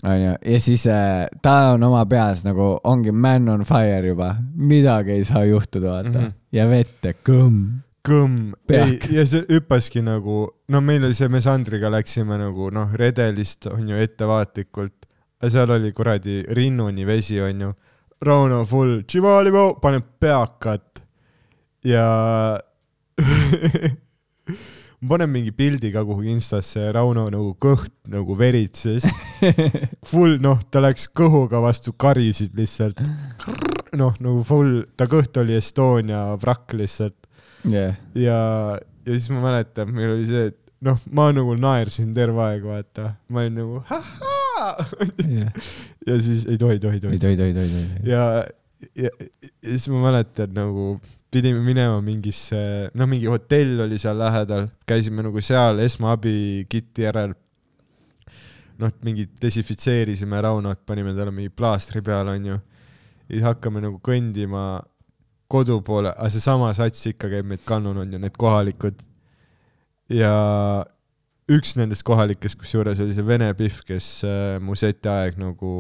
onju, ja siis äh, ta on oma peas nagu ongi man on fire juba, midagi ei saa juhtuda, vaata mm. -hmm. ja vette kõmm. kõmm, ei ja see hüppaski nagu, no meil oli see, me Sandriga läksime nagu noh, redelist on ju ettevaatlikult, seal oli kuradi rinnuni vesi, onju. Rauno full, paneb peakat ja ma panen mingi pildi ka kuhugi Instasse ja Rauno nagu kõht nagu veritses. Full, noh, ta läks kõhuga vastu karisid lihtsalt. noh, nagu full, ta kõht oli Estonia vrakk lihtsalt jah, ja, ja siis ma mäletan, meil oli see, et noh, ma nagu naersin terve aeg, vaata, ma olin nagu jah. ja siis ei tohi, tohi, ei tohi. tohi, tohi, tohi, tohi. ja, ja, ja siis ma mäletan nagu pidime minema mingisse, noh, mingi hotell oli seal lähedal, käisime nagu seal esmaabikitti järel. noh, mingi desinfitseerisime Raunot, panime talle mingi plaastri peale, onju. ja siis hakkame nagu kõndima kodu poole, aga seesama sats ikka käib meid kannul, onju, need kohalikud. ja üks nendest kohalikest, kusjuures oli see vene pihv, kes äh, mu seti aeg nagu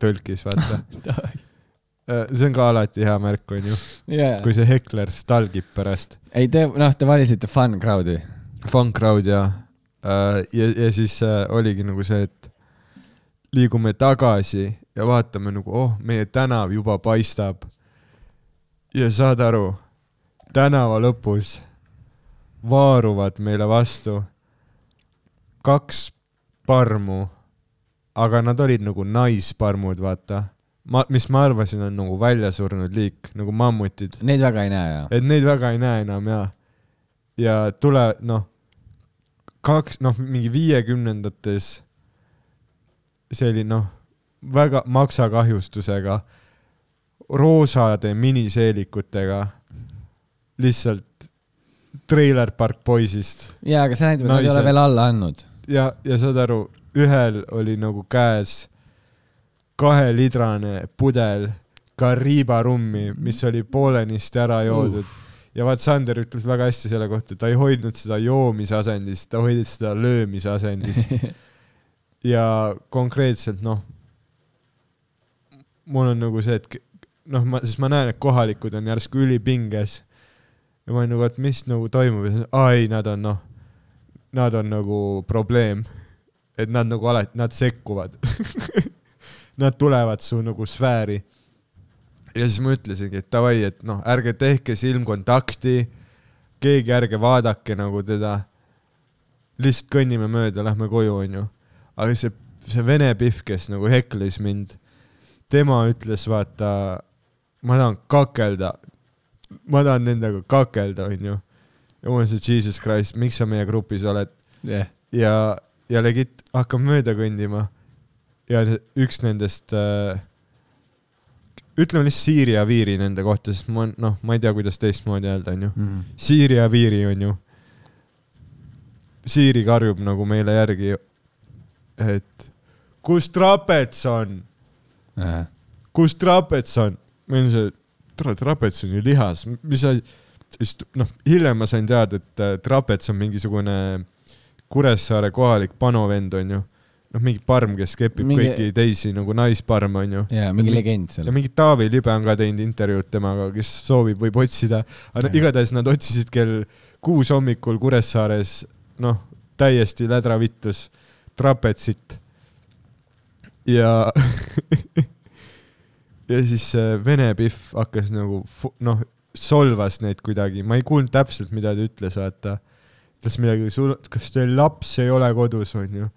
tõlkis, vaata. Äh, see on ka alati hea märk, onju, jaa, kui see hekler stalgib pärast. ei te, noh, te valisite fun crowd'i. Fun crowd ja, ja, ja siis äh, oligi nagu see, et liigume tagasi ja vaatame nagu, oh, meie tänav juba paistab. ja saad aru, tänava lõpus vaaruvad meile vastu kaks parmu, aga nad olid nagu naisparmud, vaata. ma, mis ma arvasin, on nagu väljasurnud liik, nagu mammutid. Neid väga ei näe ja. et neid väga ei näe enam ja, ja tule, noh, kaks, noh, mingi viiekümnendates, see oli noh, väga maksakahjustusega, roosade miniseelikutega, lihtsalt Trailer Park Boysist jaa, aga see näitab, et nad ei ole veel alla andnud. ja, ja saad aru, ühel oli nagu käes kahelitrane pudel Kariba rummi, mis oli poolenisti ära joodud. ja vaat Sander ütles väga hästi selle kohta, ta ei hoidnud seda joomise asendis, ta hoidis seda löömise asendis. ja konkreetselt noh, mul on nagu see, et noh, ma, sest ma näen, et kohalikud on järsku ülipinges. ja ma olin nagu, et mis nagu toimub ja siis, aa ei, nad on noh, nad on nagu probleem. et nad nagu alati, nad sekkuvad. Nad tulevad su nagu sfääri. ja siis ma ütlesingi, et davai, et noh, ärge tehke silmkontakti, keegi ärge vaadake nagu teda. lihtsalt kõnnime mööda, lähme koju, onju. aga see, see vene pihv, kes nagu heklis mind, tema ütles, vaata, ma tahan kakelda, ma tahan nendega kakelda, onju. ja mul on see Jesus Christ, miks sa meie grupis oled jah, ja, ja legit hakkab mööda kõndima ja üks nendest äh,, ütleme lihtsalt Siiri ja Viiri nende kohta, sest ma noh, ma ei tea, kuidas teistmoodi öelda, onju. Siiri ja Viiri onju. Siiri karjub nagu meile järgi, et kus trapets on, kus trapets on? meil on see, tore trapets on ju lihas, mis asi, siis noh, hiljem ma sain teada, et äh, trapets on mingisugune Kuressaare kohalik panovend onju. noh, mingi parm, kes kepib Mingi- kõiki teisi nagu naisparme onju. jaa, mingi legend seal ja. mingi Taavi Libe on ka teinud intervjuud temaga, kes soovib, võib otsida. aga igatahes nad otsisid kell kuus hommikul Kuressaares, noh, täiesti lädravittus trapetsit. ja, ja siis vene pihv hakkas nagu noh, solvas neid kuidagi, ma ei kuulnud täpselt, mida ta ütles, vaata. ütles midagi, kas teil laps ei ole kodus, onju.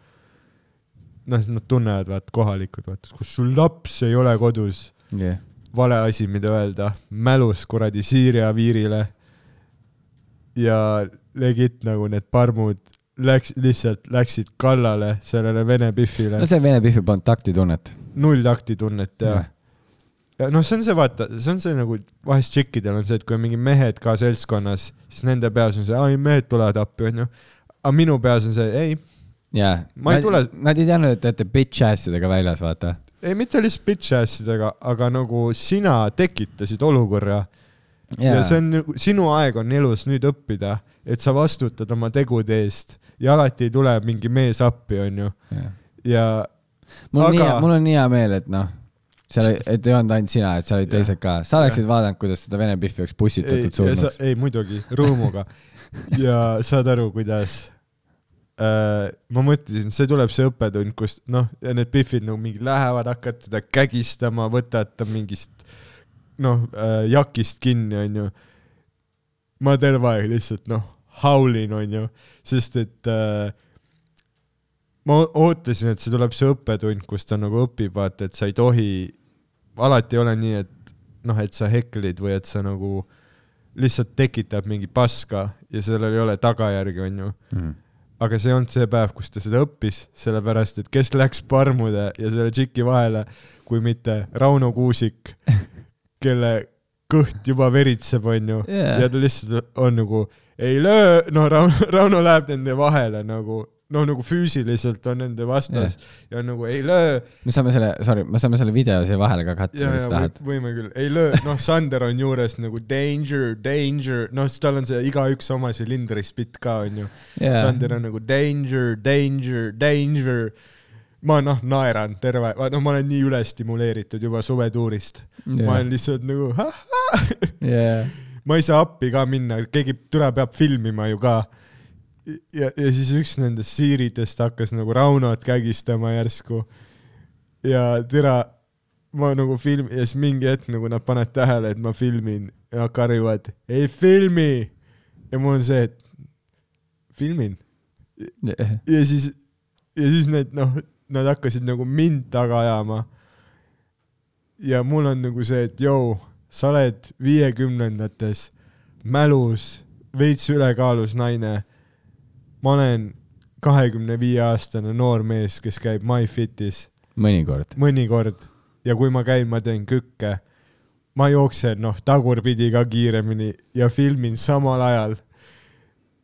noh, nad tunnevad, vaat kohalikud, vaata, kus sul laps ei ole kodus, jah, vale asi, mida öelda, mälus kuradi Siiria viirile. ja legit nagu need parmud läks, lihtsalt läksid kallale sellele vene pihvile no, see Vene Pihvi polnud taktitunnet. null taktitunnet ja ja noh, see on see, vaata, see on see nagu vahest tšikkidel on see, et kui on mingid mehed ka seltskonnas, siis nende peas on see, ai mehed tulevad appi, onju. aga minu peas on see, ei, jaa. Ma ei tule- Nad ei teadnud, et te olete bitch ass idega väljas, vaata. ei mitte lihtsalt bitch ass idega, aga nagu sina tekitasid olukorra ja, ja see on nagu, sinu aeg on elus nüüd õppida, et sa vastutad oma tegude eest ja alati ei tule mingi mees appi, onju. ja mul on Aga- nii, mul on nii hea meel, et noh, seal, et ei olnud ainult sina, et seal olid teised ka. sa oleksid vaadanud, kuidas seda Vene Pihvi oleks pussitatud ja surnuks. ei muidugi, rõõmuga. ja saad aru, kuidas ma mõtlesin, see tuleb see õppetund, kus noh, need Biffid nagu mingi lähevad, hakkavad teda kägistama, võtavad ta mingist noh äh,, jakist kinni, onju. ma terve aeg lihtsalt noh, haulin, onju, sest et äh, ma ootasin, et see tuleb see õppetund, kus ta nagu õpib, vaata, et sa ei tohi, alati ei ole nii, et noh, et sa heklid või et sa nagu lihtsalt tekitad mingi paska ja sellel ei ole tagajärgi, onju. Mhm. Aga see ei olnud see päev, kus ta seda õppis, sellepärast et kes läks parmude ja selle tšiki vahele, kui mitte Rauno Kuusik, kelle kõht juba veritseb, onju Jaa. ja ta lihtsalt on nagu ei löö, no Rauno, Rauno läheb nende vahele nagu noh, nagu füüsiliselt on nende vastas ja on nagu ei löö me saame selle, sorry, me saame selle video siia vahele ka katta, ja, kui ja sa tahad. võime küll, ei löö, noh, Sander on juures nagu danger, danger, noh, siis tal on see igaüks oma silindri spitt ka onju yeah.. Sander on nagu danger, danger, danger. ma noh, naeran terve, no ma olen nii ülestimuleeritud juba suvetuurist yeah.. ma olen lihtsalt nagu, ma ei saa appi ka minna, keegi türa peab filmima ju ka. ja, ja siis üks nendest siiridest hakkas nagu Raunot kägistama järsku. ja türa, ma nagu film- ja siis mingi hetk nagu nad panevad tähele, et ma filmin ja nad karjuvad, ei filmi. ja mul on see, et filmin ja siis, ja siis need noh, nad hakkasid nagu mind taga ajama. ja mul on nagu see, et jõu, sa oled viiekümnendates mälus, veits ülekaalus naine. Ma olen kahekümne viie aastane noor mees, kes käib MyFitis mõnikord. mõnikord ja kui ma käin, ma teen kükke. ma jooksen noh, tagurpidi ka kiiremini ja filmin samal ajal.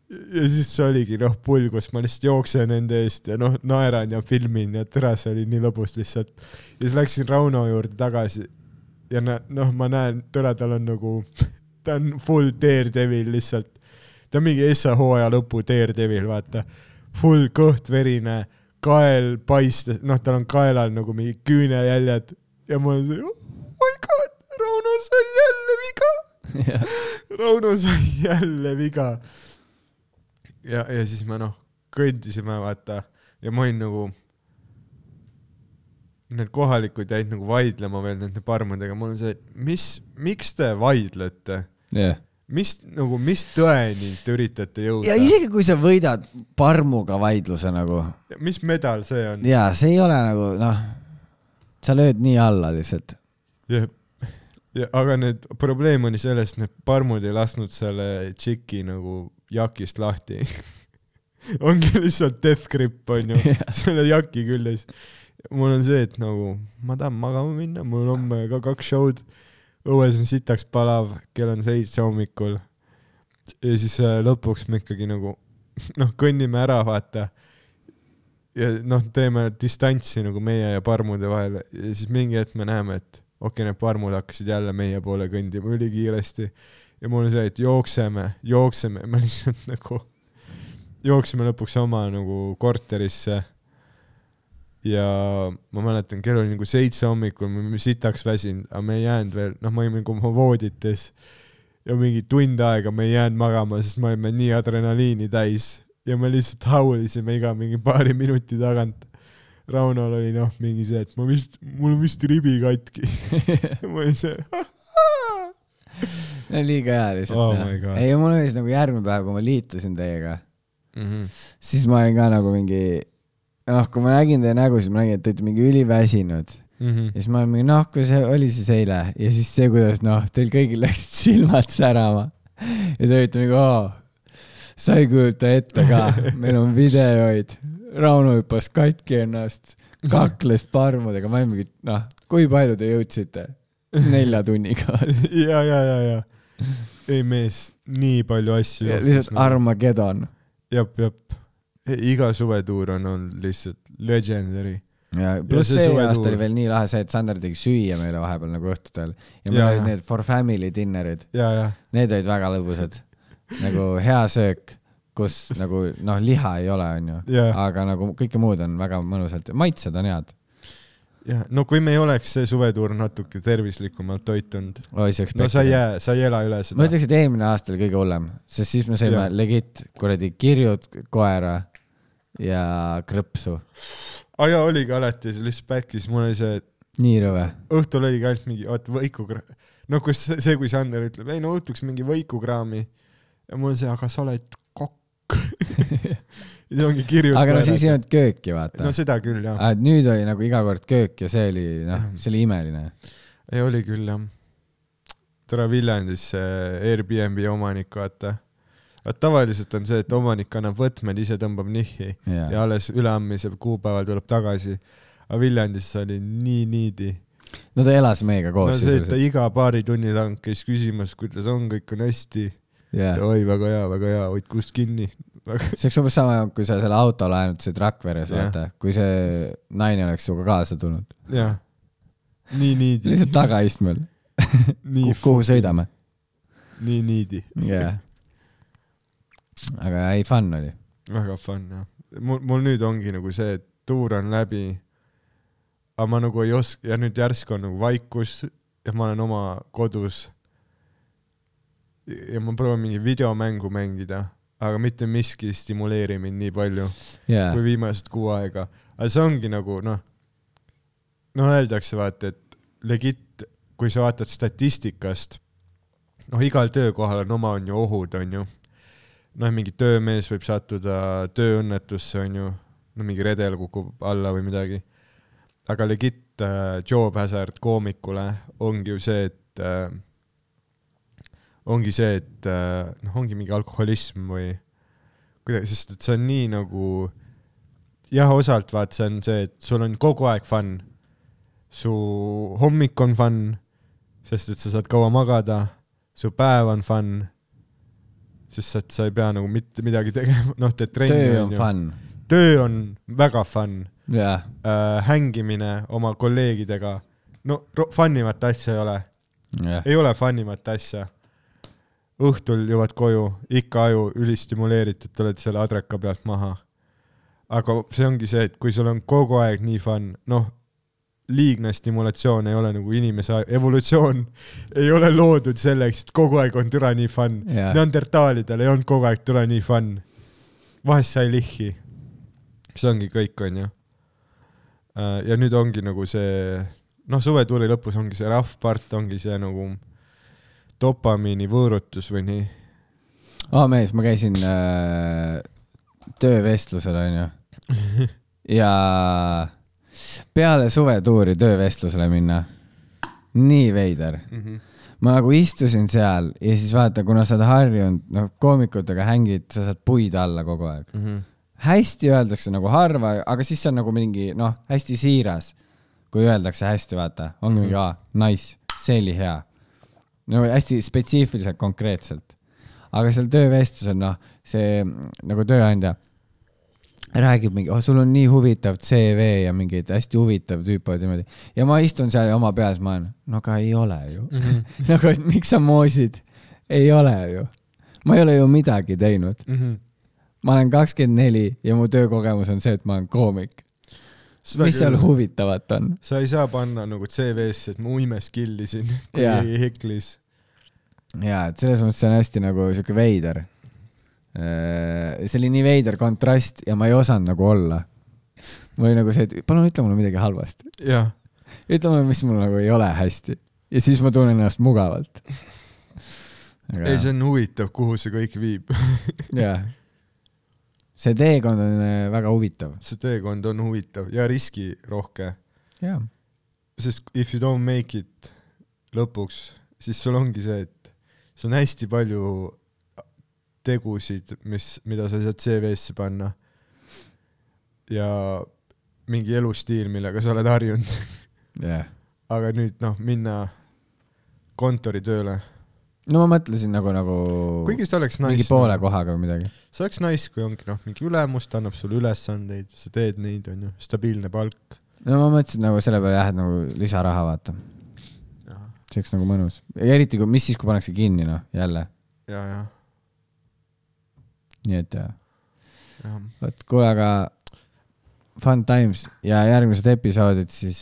ja siis see oligi noh, pull, kus ma lihtsalt jooksen nende eest ja noh, naeran ja filmin ja tere, see oli nii lõbus lihtsalt. ja siis läksin Rauno juurde tagasi ja noh, ma näen, tere, tal on nagu, ta on full daredevil lihtsalt. Ta on mingi Essa hooaja lõpu daredevil, vaata. Full kõht verine, kael paistes, noh, tal on kaelal nagu mingi küünejäljed ja ma olen see, oh my god, Rauno sai jälle viga. Rauno sai jälle viga. ja, ja siis me noh, kõndisime vaata ja ma olin nagu, need kohalikud jäid nagu vaidlema veel nende parmudega, mul on see, mis, miks te vaidlete, jah. Mis nagu, mis tõeni te üritate jõuda ja? isegi kui sa võidad parmuga vaidluse nagu mis medal see on? ja see ei ole nagu noh, sa lööd nii alla lihtsalt. ja, ja aga need probleem oli selles, et need parmud ei lasknud selle tšiki nagu jakist lahti ongi lihtsalt death grip onju Jah. selle jaki küljes. mul on see, et nagu ma tahan magama minna, mul on homme ka kaks show'd. Õues on sitaks palav, kell on seitse hommikul. ja siis äh, lõpuks me ikkagi nagu noh, kõnnime ära, vaata. ja noh, teeme distantsi nagu meie ja parmude vahele ja siis mingi hetk me näeme, et okei okay,, need parmud hakkasid jälle meie poole kõndima ülikiiresti ja mul on see, et jookseme, jookseme, me lihtsalt nagu jooksime lõpuks oma nagu korterisse. Ja ma mäletan, kell oli nagu seitse hommikul, me olime sitaks väsinud, aga me ei jäänud veel, noh, me olime nagu oma voodites ja mingi tund aega me ei jäänud magama, sest me olime nii adrenaliini täis ja me lihtsalt haulisime iga mingi paari minuti tagant. Raunol oli noh, mingi see, et ma vist, mul on vist ribi katki. ma olin see, liiga hea lihtsalt Oh ei, mul oli siis nagu järgmine päev, kui ma liitusin teiega, Mhm. siis ma olin ka nagu mingi, noh, kui ma nägin teie nägu, siis ma nägin, et te olite mingi üliväsinud Mhm. ja siis ma olin mingi noh, kui see oli siis eile ja siis see, kuidas noh, teil kõigil läksid silmad särama ja te olite mingi oo, sa ei kujuta ette ka, meil on videoid, Rauno hüppas katki ennast, kakles parmudega, ma olin mingi noh, kui palju te jõudsite nelja tunniga, ja, ja, ja, ja. ei mees, nii palju asju. lihtsalt. Armageddon. jep, jep. iga suvetuur on olnud lihtsalt legendary. ja pluss see see, aasta oli veel nii lahe see, et Sander tegi süüa meile vahepeal nagu õhtutel ja meil olid need for family dinner'id, need olid väga lõbusad. nagu hea söök, kus nagu noh, liha ei ole, onju, aga nagu kõike muud on väga mõnusalt, maitsed on head. ja no kui me ei oleks see suvetuur natuke tervislikumalt toitunud, no sa ei jää, sa ei ela üle ma seda. ütleks, et eelmine aasta oli kõige hullem, sest siis me sõime Jah. legit kuradi kirjud koera ja krõpsu. aa jaa, oligi alati, see lihtsalt back'is, mul oli see, nii rõve. õhtul oligi ainult mingi, oot, võikukraam. no kus see- see, kui Sander ütleb, ei no õhtuks mingi võikukraami ja mul see, aga sa oled kokk. siis ongi kirjutatud. aga no siis ei olnud kööki, vaata no seda küll jah, ah,. nüüd oli nagu iga kord köök ja see oli, noh, see oli imeline. ei oli küll jah. tore Viljandis see Airbnb omanik, vaata. Vaat tavaliselt on see, et omanik annab võtmed, ise tõmbab nihhi ja, ja alles üleandmise kuupäeval tuleb tagasi. aga Viljandis oli nii niidi. no ta elas meiega no koos see, et ta iga paari tunni tagant käis küsimas, kuidas on, kõik on hästi jah, oi, väga hea, väga hea, hoid kust kinni. see oleks umbes sama, kui sa selle auto laenutasid Rakveres, Jah. vaata, kui see naine oleks sinuga kaasa tulnud. jah, nii niidi. lihtsalt tagaistmel, kuhu sõidame. nii niidi. jah. Aga ei, fun oli. väga fun jah. mul, mul nüüd ongi nagu see, et tuur on läbi. aga ma nagu ei oska ja nüüd järsku on nagu vaikus ja ma olen oma kodus. ja ma proovin mingi videomängu mängida, aga mitte miski ei stimuleeri mind nii palju jaa kui, viimased kuu aega. aga see ongi nagu noh, no öeldakse vaata, et legit, kui sa vaatad statistikast, noh, igal töökohal on oma, on ju ohud, on ju. noh, mingi töömees võib sattuda tööõnnetusse, on ju, no mingi redel kukub alla või midagi. aga legit äh, job hazard koomikule ongi ju see, et äh, ongi see, et äh, noh, ongi mingi alkoholism või kuidagi, sest et see on nii nagu jah, osalt vaat see on see, et sul on kogu aeg fun. su hommik on fun, sest et sa saad kaua magada, su päev on fun, sest et sa ei pea nagu mitte midagi tegema, noh, teed trenni töö on fun. töö on väga fun. Jah, äh,, hängimine oma kolleegidega, no fun imat asja ei ole, jah, ei ole fun imat asja. õhtul jõuad koju, ikka aju ülistimuleeritud, tuled selle adreka pealt maha. aga see ongi see, et kui sul on kogu aeg nii fun, noh, liigne stimulatsioon ei ole nagu inimese evolutsioon ei ole loodud selleks, et kogu aeg on türa nii fun. jah, Neandertaalidel ei olnud kogu aeg türa nii fun. vahest sai lihhi. see ongi kõik, onju. ja nüüd ongi nagu see, noh, suvetuuri lõpus ongi see rough part, ongi see nagu dopamiini võõrutus või nii. aa mees, ma käisin äh, töövestlusel onju ja peale suvetuuri töövestlusele minna, nii veider. ma nagu istusin seal ja siis vaata, kuna sa oled harjunud, noh, koomikutega hängid, sa saad puid alla kogu aeg. hästi öeldakse nagu harva, aga siis see on nagu mingi noh, hästi siiras. kui öeldakse hästi, vaata, ongi mingi aa, nice, see oli hea. no hästi spetsiifiliselt, konkreetselt. aga seal töövestlusel, noh, see mm, nagu tööandja räägib mingi, oh sul on nii huvitav CV ja mingeid hästi huvitav tüüp oled niimoodi. ja ma istun seal ja oma peas ma olen, no aga ei ole ju. nagu, et miks sa moosid? ei ole ju. ma ei ole ju midagi teinud. ma olen kakskümmend neli ja mu töökogemus on see, et ma olen koomik. mis seal huvitavat on? sa ei saa panna nagu CV-sse, et ma uimes killisin, kui heklis. jaa, et selles mõttes see on hästi nagu sihuke veider. See oli nii veider kontrast ja ma ei osanud nagu olla. mul oli nagu see, et palun ütle mulle midagi halvasti. ütle mulle, mis mul nagu ei ole hästi. ja siis ma tunnen ennast mugavalt. ei see on huvitav, kuhu see kõik viib. jah. see teekond on äh, väga huvitav. see teekond on huvitav ja riskirohke, sest if you don't make it lõpuks, siis sul ongi see, et sul on hästi palju tegusid, mis, mida sa saad CV-sse panna. ja mingi elustiil, millega sa oled harjunud, jah. aga nüüd noh, minna kontoritööle, no ma mõtlesin nagu, nagu kuigi see oleks mingi nice, poole kohaga või midagi. see oleks nice, kui ongi noh, mingi ülemus, ta annab sulle ülesandeid, sa teed neid, onju, stabiilne palk. no ma mõtlesin nagu selle peale jah, et nagu lisaraha vaata, see oleks nagu mõnus. ja eriti kui, mis siis, kui pannakse kinni noh, jälle, ja, ja, nii et jah. ja. vot kuule, aga fun times ja järgmised episoodid siis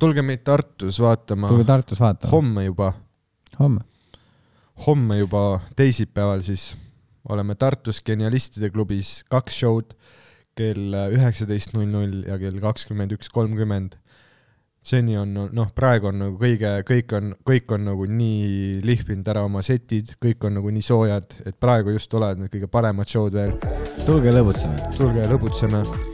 tulge meid Tartus vaatama tulge Tartus vaatama. homme juba, homme. homme juba teisipäeval siis oleme Tartus Genialistide klubis kaks show'd kell üheksateist null null ja kell kakskümmend üks kolmkümmend. Seni on noh, praegu on nagu kõige, kõik on, kõik on nagu nii lihvinud ära oma setid, kõik on nagu nii soojad, et praegu just tulevad need kõige paremad show'd veel. tulge lõbutseme. tulge lõbutseme